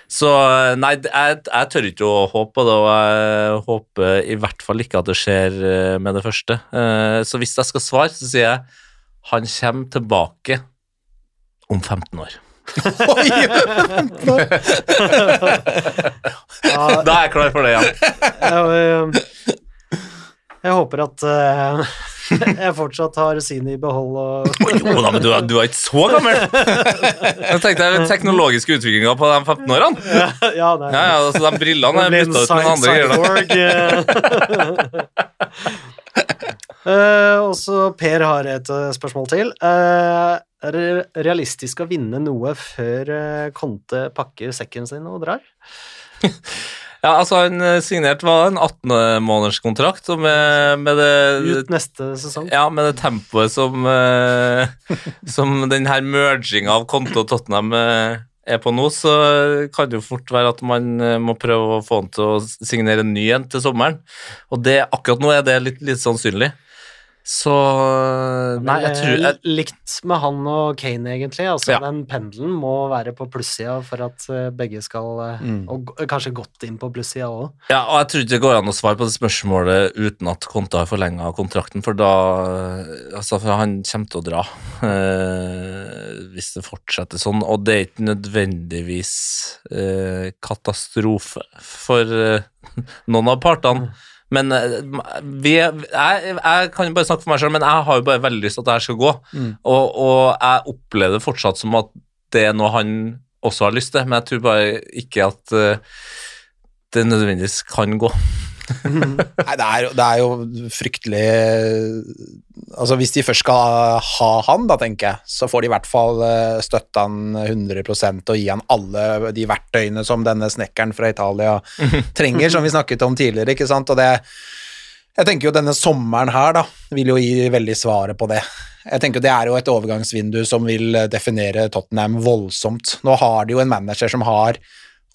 Så eh, nei, jeg, jeg tør ikke å håpe på det, og jeg håper i hvert fall ikke at det skjer eh, med det første. Eh, Så hvis jeg skal svare, så sier jeg han kommer tilbake om 15 år. Oi! 15 år! Da er jeg klar for det igjen. Ja. eh, jeg håper at uh, jeg fortsatt har synet i behold og Jo da, men du er, du er ikke så gammel! Jeg tenkte den teknologiske utviklinga på de 15 årene. Ja, det Ja, ja, altså De brillene er bytta ut med andre greier. uh, eh. Eh, og så Per har et spørsmål til. Uh, er det realistisk å vinne noe før Konte pakker sekken sin og drar? Ja, altså Han eh, signerte var en 18-månederskontrakt, og med, med det Ut neste sesong? Ja, med det tempoet som eh, Som den her merginga av Konto og Tottenham eh, er på nå, så kan det jo fort være at man eh, må prøve å få han til å signere en ny en til sommeren. Og det, akkurat nå er det litt, litt sannsynlig. Så Nei, jeg tror jeg, Eh, Likt med han og Kane, egentlig. Altså, Ja. Den pendelen må være på plussida for at eh, begge skal mm. Og kanskje godt inn på plussida òg. Ja, og jeg tror ikke det går an å svare på det spørsmålet uten at Konta har forlenga kontrakten, for da Altså, for han kommer til å dra eh, hvis det fortsetter sånn, og det er ikke nødvendigvis eh, katastrofe for eh, noen av partene. Men eh, vi, jeg, jeg kan jo bare snakke for meg sjøl, men jeg har jo bare veldig lyst til at det her skal gå. Og, og jeg opplever det fortsatt som at det er noe han også har lyst til, men jeg tror bare ikke at eh, det nødvendigvis kan gå. Nei, det er, jo- det er jo fryktelig Altså, hvis de først skal ha han, da, tenker jeg, så får de i hvert fall eh, støtte han 100% og gi han alle de verktøyene som denne snekkeren fra Italia trenger, som vi snakket om tidligere, ikke sant, og det jeg tenker jo denne sommeren her da, vil jo gi veldig svaret på det. Jeg tenker Det er jo et overgangsvindu som vil definere Tottenham voldsomt. Nå har de jo en manager som har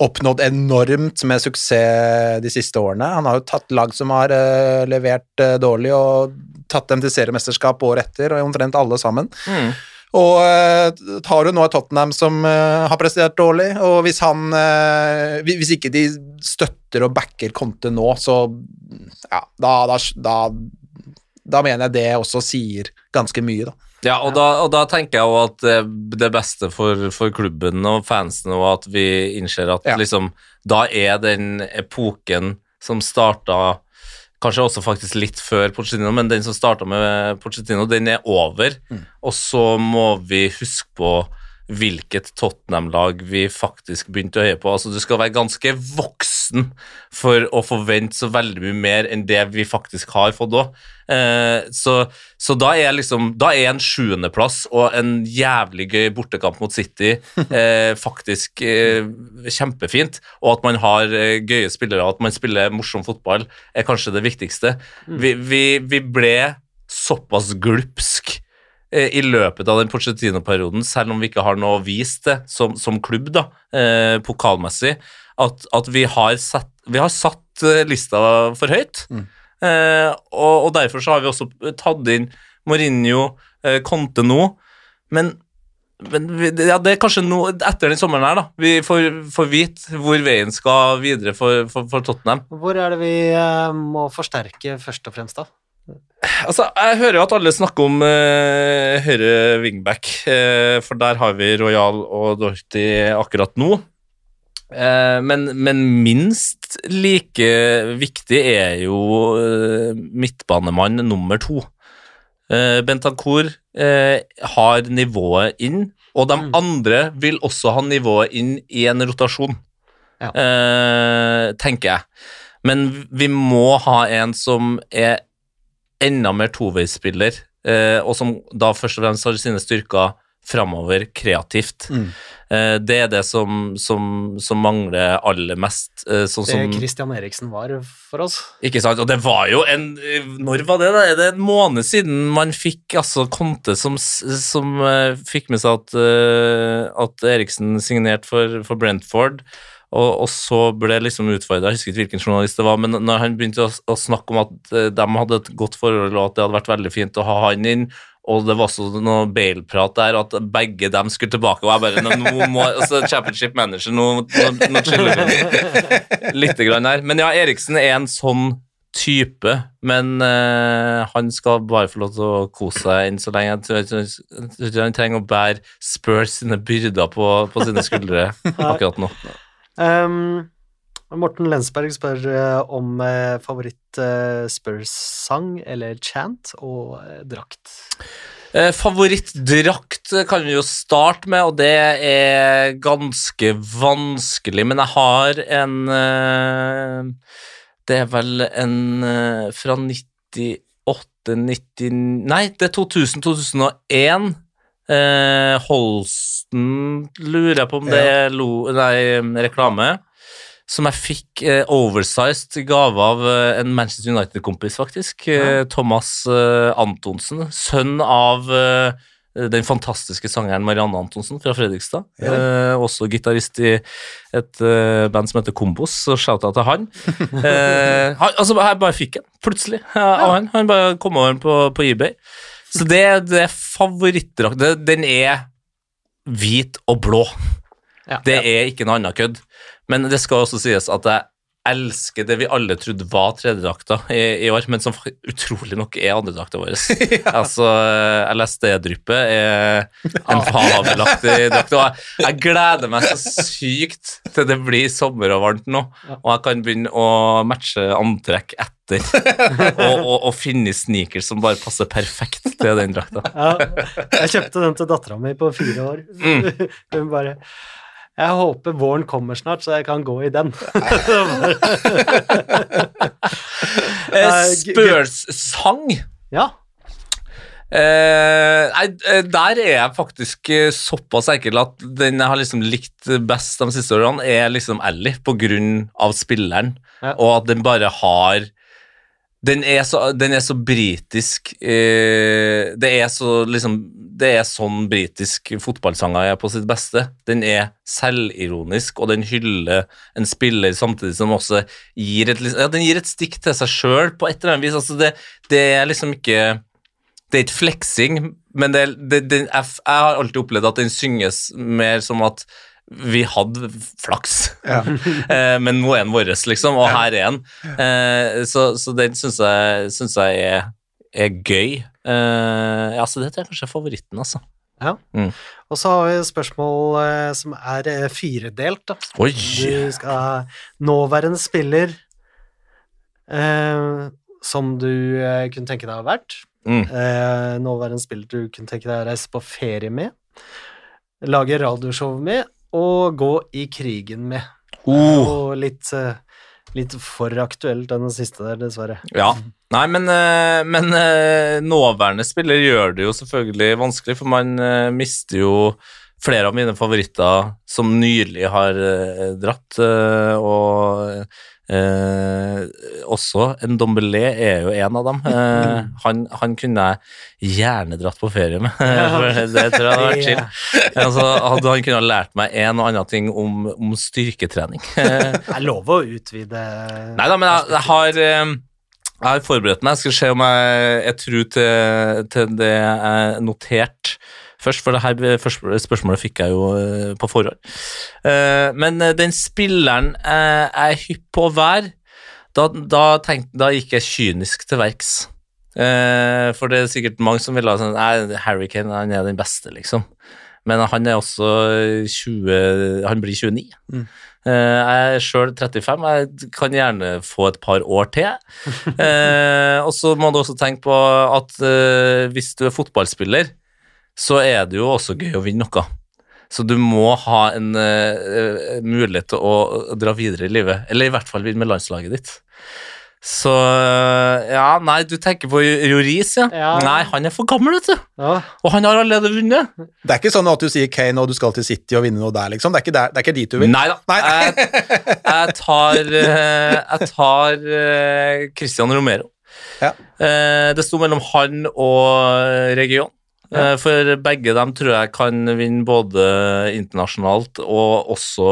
oppnådd enormt med suksess de siste årene. Han har jo tatt lag som har uh, levert uh, dårlig, og tatt dem til seriemesterskap året etter, og omtrent alle sammen. Og uh, har jo nå et Tottenham som eh, har prestert dårlig, og hvis han eh, Hvis ikke de støtter og backer Conte nå, så ja, da, da, da, da mener jeg det også sier ganske mye, da. Ja, og da, og da tenker jeg jo at det, beste for, for klubben og fansen og at vi innser at Ja. liksom Da er den epoken som starta Kanskje også faktisk litt før Pochettino, men den som starta med Pochettino, den er over. Og så må vi huske på hvilket Tottenham-lag vi faktisk begynte å heie på. Altså, du skal være ganske voksen for å forvente så veldig mye mer enn det vi faktisk har fått òg. Eh, så, så da er liksom Da er en sjuendeplass og en jævlig gøy bortekamp mot City eh, faktisk eh, kjempefint. Og at man har eh, gøye spillere, og at man spiller morsom fotball, er kanskje det viktigste. Vi, vi, vi ble såpass glupsk i løpet av den Pochettino-perioden, selv om vi ikke har noe vist det som, som klubb, da, eh, pokalmessig, at, at vi, har satt, vi har satt eh, lista for høyt. Eh, og, og derfor så har vi også tatt inn Mourinho, eh, Conte nå, men, men ja, det er kanskje nå, etter den sommeren her, da, vi får, får vite hvor veien skal videre for, for, for Tottenham. Hvor er det vi eh, må forsterke først og fremst, da? Altså, Jeg hører jo at alle snakker om uh, høyre wingback, uh, for der har vi Royal og Dorothy akkurat nå. Uh, men, men minst like viktig er jo midtbanemann nummer to. Bentancour har nivået inn, og de andre vil også ha nivået inn i en rotasjon, Ja. tenker jeg. Men vi må ha en som er enda mer toveisspiller, eh, og som da først og fremst har sine styrker framover kreativt. Eh, det er det som, som, som mangler aller mest. Eh, sånn Det som, Christian Eriksen var for oss. ikke sant? Og det var jo en Når var det? da? Er det en måned siden man fikk altså Conte som, som eh, fikk med seg at, eh, at Eriksen signerte for, for Brentford, og, og så ble liksom utfordra Jeg husker ikke hvilken journalist det var, men når han begynte å, å snakke om at eh, de hadde et godt forhold, og at det hadde vært veldig fint å ha han inn, og det var også noe Bale-prat der, at begge dem skulle tilbake. Og jeg bare nå, må, altså, Championship manager, nå, nå, nå chiller vi litt grann her. Men ja, Eriksen er en sånn type, men uh, han skal bare få lov til å kose seg enn så lenge. Jeg jeg jeg tror ikke han trenger å bære Spurs sine byrder på, på sine skuldre akkurat nå. Um, Morten Lensberg spør eh, om eh, favoritt eh, eller chant og drakt. Eh, Favorittdrakt kan vi jo starte med, og det er ganske vanskelig, men jeg har en eh, Det er vel en eh, fra 98 90, Nei, det er 2000-2001. Eh, Holsten lurer jeg på om det er lo, nei, reklame. Som jeg fikk eh, oversized gave av eh, en Manchester United-kompis, faktisk. Eh, Thomas eh, Antonsen. Sønn av eh, den fantastiske sangeren Marianne Antonsen fra Fredrikstad. Eh, også gitarist i et eh, band som heter Kombos, så shout-out til han. Eh, han altså, jeg bare fikk den, plutselig, av ja. han. Han bare kom over den på, på eBay. Så det, det er favorittdrakten. Den er hvit og blå. Ja. Det er ikke noe annet kødd. Men det skal også sies at jeg elsker det vi alle trodde var tredjedrakta i, i år, men som utrolig nok er andredrakta vår. Altså, LSD-dryppet er en fabelaktig drakt. Og jeg, jeg gleder meg så sykt til det blir sommer og varmt nå, og jeg kan begynne å matche antrekk etter. og, og, og finne sneakers som bare passer perfekt til den drakta. Ja, jeg kjøpte den til dattera mi på fire år. Hun bare Jeg håper våren kommer snart, så jeg kan gå i den. Spørsang Spurs-sang ja. Eh, nei, eh, der er jeg faktisk eh, såpass enkel at den jeg har liksom likt best de siste årene, er liksom Ally, på grunn av spilleren, Ja. og at den bare har den er så, den er så britisk eh, Det er så liksom Det er sånn britisk fotballsanger er på sitt beste. Den er selvironisk, og den hyller en spiller samtidig som også gir et, ja, den gir et stikk til seg sjøl på et eller annet vis. Altså det, det er liksom ikke det er ikke fleksing, men det, det, det, jeg, jeg har alltid opplevd at den synges mer som at vi hadde flaks, ja. men nå er den vår, liksom, og her er den. Eh, så, så den syns jeg, synes jeg er, er gøy. Eh, ja, så det er kanskje favoritten, altså. Og så har vi spørsmål eh, som er eh, firedelt. Da. Oi! Du skal ha nåværende spiller eh, som du eh, kunne tenke deg å ha vært. Mm. Eh, nåværende spiller du kunne tenke deg å reise på ferie med. Lage radioshow med, og gå i krigen med. Oh. Og litt, eh, litt for aktuelt den siste der, dessverre. Ja. Nei, men, eh, men eh, nåværende spiller gjør det jo selvfølgelig vanskelig, for man mister jo flere av mine favoritter som nylig har dratt, og eh, også en Dombelé er jo en av dem. Eh, han, han kunne jeg gjerne dratt på ferie med, for det tror jeg hadde vært chill. Altså, hadde han kunne ha lært meg en og annen ting om, om styrketrening. Det er lov å utvide Nei da, men jeg, jeg har eh, jeg har forberedt meg. Jeg skal se om jeg er tro til, til det jeg noterte først, for det her spørsmålet fikk jeg jo eh, på forhånd. Eh, Men eh, den spilleren jeg er hypp på å være, da, da, da gikk jeg kynisk til verks. For det er sikkert mange som vil ha sånn Nei, Harry Kane han er den beste, liksom. Men han er også 20 Han blir 29. Eh, Jeg er sjøl 35, jeg kan gjerne få et par år til. Eh, og så må du også tenke på at eh, hvis du er fotballspiller, så er det jo også gøy å vinne noe. Så du må ha en uh, mulighet til å, dra videre i livet, eller i hvert fall vinne med landslaget ditt. Så eh, ja, nei, du tenker på Joris, ja. Ja. Nei, han er for gammel, vet du. Ja, Og han har allerede vunnet. Det er ikke sånn at du sier Kane og du skal til City og vinne noe der, liksom. Det er ikke, der, det er ikke dit du vil. Nei da. Nei. Jeg, jeg tar, eh, jeg tar Christian Romero. Ja. Eh, Det sto mellom han og Region. Eh, For begge dem tror jeg kan vinne både internasjonalt og også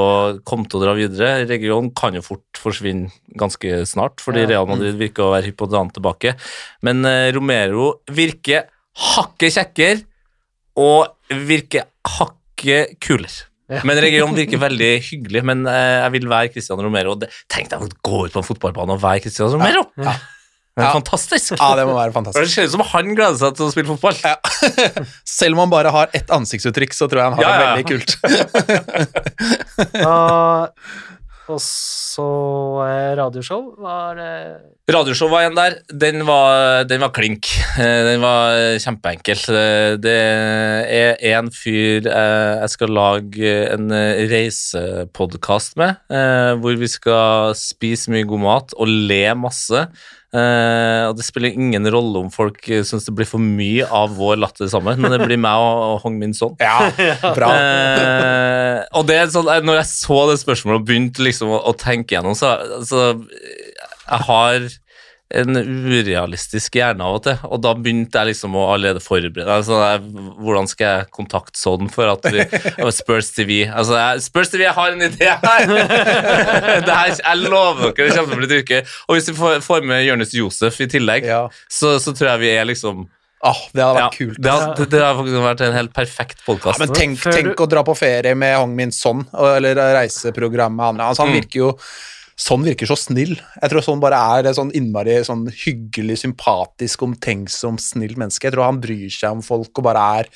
komme til å dra videre. Region kan jo fort forsvinne ganske snart, fordi Ja. Real Madrid virker å være hypp på å dra den tilbake. Men eh, Romero virker hakket kjekkere og virker hakket kulere. Ja. Men Region virker veldig hyggelig, men eh, jeg vil være Cristian Romero. og Det, tenk deg å gå ut på en fotballbane og være Cristian Romero! Ja. Det er Ja. fantastisk! Ja, det må være fantastisk. Det ser ut som han gleder seg til å spille fotball. Ja. Selv om han bare har ett ansiktsuttrykk, så tror jeg han har Ja, det veldig kult. uh, Og så eh, radioshow var eh, Radioshow var en der. Den var, den var klink. Eh, Den var kjempeenkel. Eh, Det er en fyr eh, jeg skal lage en eh, reisepodkast med, eh, hvor vi skal spise mye god mat og le masse. Eh, og det spiller ingen rolle om folk syns det blir for mye av vår latter sammen, men det blir meg og, og Hong Min Son. Ja, bra. Eh, og det sånn, eh, når jeg så det spørsmålet og begynte liksom å, å tenke gjennom, så så Jeg har en urealistisk hjerne av og til, og da begynte jeg liksom å allerede forberede altså, jeg, Hvordan skal jeg kontakte sånn for at vi Spurs TV altså, jeg, Spurs TV, jeg har en idé her! det her jeg lover dere, det kommer til å bli dyrke. Og hvis vi får, får med Jonis Josef i tillegg, Ja. så, så tror jeg vi er liksom Åh, det hadde ja, vært kult. Det, har, det, hadde faktisk vært en helt perfekt Ja, podkast. men tenk, tenk du... å dra på ferie med Hong Min Son, eller reiseprogrammet han altså, Han Mm. virker jo Sånn virker så snill. Jeg tror sånn bare er et sånn innmari sånn hyggelig, sympatisk, omtenksom, snill menneske. Jeg tror han bryr seg om folk og bare er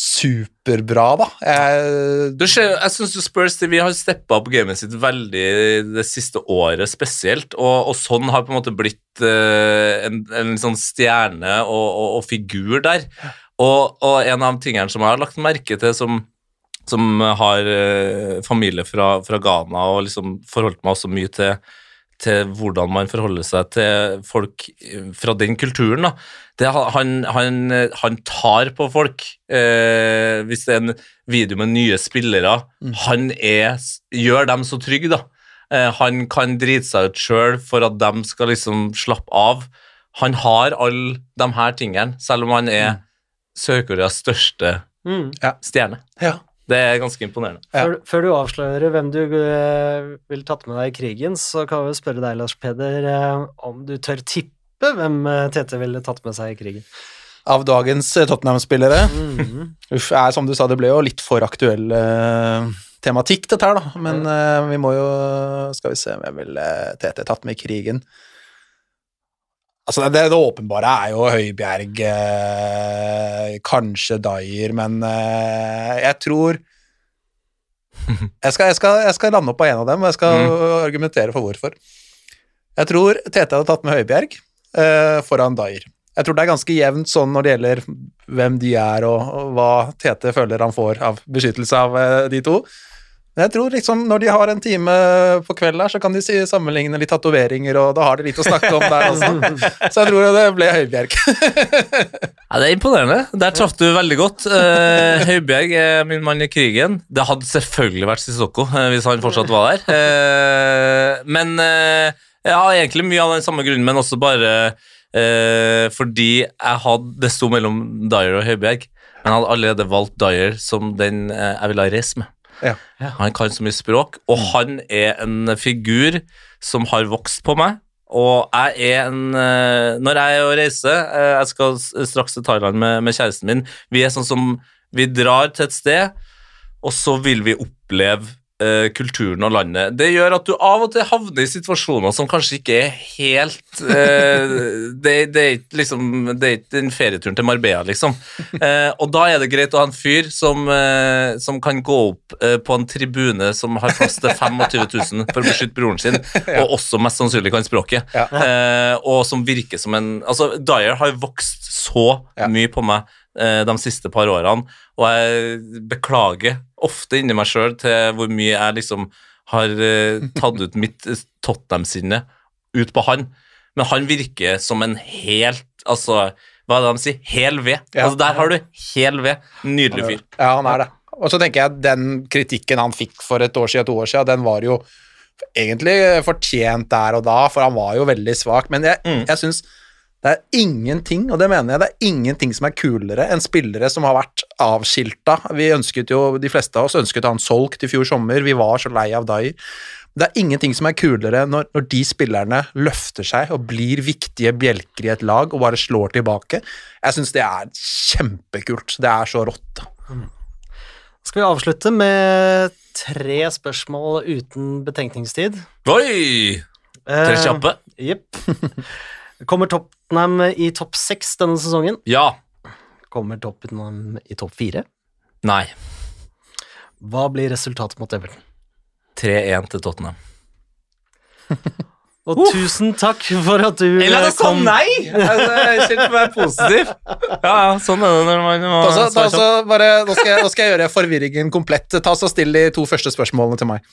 superbra, da. Jeg, Du ser, jeg syns Spurs vi har steppa opp gamet sitt veldig det siste året spesielt, og, og sånn har på en måte blitt uh, en, en sånn stjerne og, og, og figur der. Og, en av tingene som jeg har lagt merke til som, som har eh, familie fra, fra Ghana, og liksom forholdt meg også mye til, til hvordan man forholder seg til folk eh, fra den kulturen. da. Det, han, han, han tar på folk. Eh, hvis det er en video med nye spillere, han er, gjør dem så trygge, da. Eh, han kan drite seg ut sjøl for at de skal liksom slappe av. Han har alle de her tingene, selv om han er Sør-Koreas største mm. stjerne. ja. Det er ganske imponerende. Ja. Før, før du avslører hvem du eh, vil tatt med deg i krigen, så kan vi spørre deg, Lars Peder, eh, om du tør tippe hvem eh, Tete ville tatt med seg i krigen. Av dagens Tottenham-spillere Mhm. Uff, er, som du sa, det ble jo litt for aktuell uh, tematikk, dette her, da. Men uh, vi må jo Skal vi se om jeg ville Tete tatt med i krigen. Altså, det, det åpenbare er jo Høibjerg, eh, kanskje Dyer, men eh, jeg tror jeg skal, jeg, skal, jeg skal lande opp på en av dem, og jeg skal argumentere for hvorfor. Jeg tror Tete hadde tatt med Høibjerg eh, foran Dyer. Jeg tror det er ganske jevnt sånn når det gjelder hvem de er, og, og hva Tete føler han får av beskyttelse av eh, de to. Men jeg tror liksom når de har en time på kvelden her, så kan de si, sammenligne litt tatoveringer, og da har de litt å snakke om der også. Så jeg tror det ble Høibjerg. Ja, det er imponerende. Der traff du veldig godt. Uh, Høibjerg er min mann i krigen. Det hadde selvfølgelig vært Sissoko eh, hvis han fortsatt var der. Uh, men uh, ja, egentlig mye av den samme grunnen, men også bare eh, fordi jeg hadde Det sto mellom Dyer og Høibjerg, men jeg hadde allerede valgt Dyer som den jeg ville ha reist med. Ja. Han kan så mye språk, og han er en figur som har vokst på meg. Og jeg er en eh, Når jeg er og reiser eh, Jeg skal straks til Thailand med, med kjæresten min. Vi er sånn som Vi drar til et sted, og så vil vi oppleve kulturen og landet. Det gjør at du av og til havner i situasjoner som kanskje ikke er helt eh, det, det er ikke liksom den ferieturen til Marbella, liksom. Eh, og da er det greit å ha en fyr som, eh, som kan gå opp eh, på en tribune som har plass til 25 000 for å beskytte broren sin, og også mest sannsynlig kan språket. Eh, og som virker som en Altså, Dyer har vokst så mye på meg eh, de siste par årene, og jeg beklager ofte inni meg sjøl til hvor mye jeg liksom har uh, tatt ut mitt eh, Tottenham-sinne ut på han. Men han virker som en helt Altså, hva er det de sier? Hel ved. Ja. Altså, der har du hel ved. Nydelig fyr. Ja, han er det. Og så tenker jeg den kritikken han fikk for et år siden, to år siden, den var jo egentlig fortjent der og da, for han var jo veldig svak. Men jeg, Mm. jeg syns det er ingenting, og det mener jeg, det er ingenting som er kulere enn spillere som har vært avskilta. Vi ønsket jo, De fleste av oss ønsket han solgt i fjor sommer, vi var så lei av Dyer. Det er ingenting som er kulere når, når de spillerne løfter seg og blir viktige bjelker i et lag og bare slår tilbake. Jeg syns det er kjempekult. Det er så rått. Skal vi avslutte med tre spørsmål uten betenkningstid? Oi! Tre Eh, kjappe. Jepp. Kommer Tottenham i topp seks denne sesongen? Ja. Kommer Tottenham i topp fire? Nei. Hva blir resultatet mot Everton? 3-1 til Tottenham. Og tusen takk for at du Eller eh, jeg sa kom. nei! Altså, for å være positiv. Ja, ja, sånn er det når man må Ta så, ta så bare, nå, skal jeg, nå skal jeg gjøre forvirringen komplett. Ta så Still de to første spørsmålene til meg.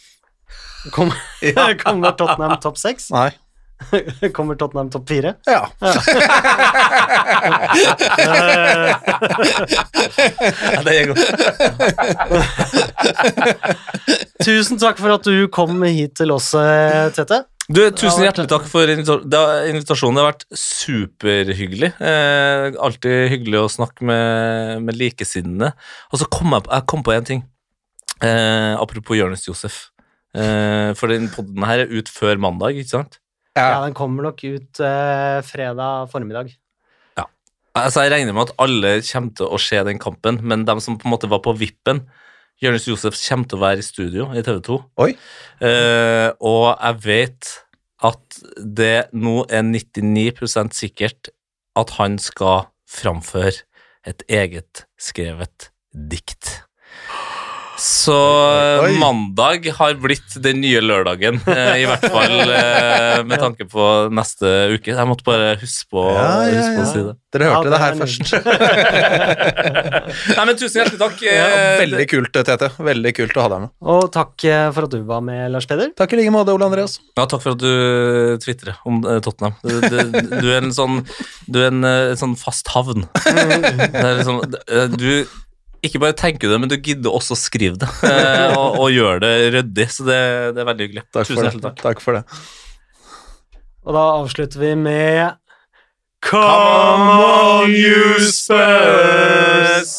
Kom, kommer Tottenham topp seks? Nei. Kommer Tottenham topp fire? Ja. Ja, det er godt. Tusen takk for at du kom hit til oss, eh, Tete. Du, tusen hjertelig takk for invita- det har- invitasjonen. Det har vært superhyggelig. Eh, alltid hyggelig å snakke med, med likesinnede. Og så kom jeg, på- jeg kom på en ting. Eh, apropos Jonis Josef. Eh, for den podden her er ut før mandag, ikke sant? Ja, den kommer nok ut uh, fredag formiddag. Ja. Altså, jeg regner med at alle kommer til å se den kampen, men de som på en måte var på vippen Jonis Josef kommer til å være i studio i TV 2. Oi. Uh, og jeg vet at det nå er 99% sikkert at han skal framføre et eget skrevet dikt. Så Oi. mandag har blitt den nye lørdagen, eh, i hvert fall eh, med tanke på neste uke. Jeg måtte bare huske på, Ja, ja, huske på å si det. Dere Ja, hørte det her er først. Nei, men tusen hjertelig takk. Ja, Eh, veldig kult, Tete. Veldig kult å ha deg med. Og takk eh, for at du var med, Lars Peder. Takk i like måte, Ole Andreas. Ja, takk for at du tvitrer om eh, Tottenham. Du, du, du er en sånn Du er en, eh, en sånn fast havn. Det er liksom, eh, du ikke bare tenker det, men du gidder også å skrive det. eh, Og, og gjøre det ryddig, så det, det er veldig hyggelig. Takk Tusen hjertelig takk. Takk for det. Og da avslutter vi med Come on, you Spurs!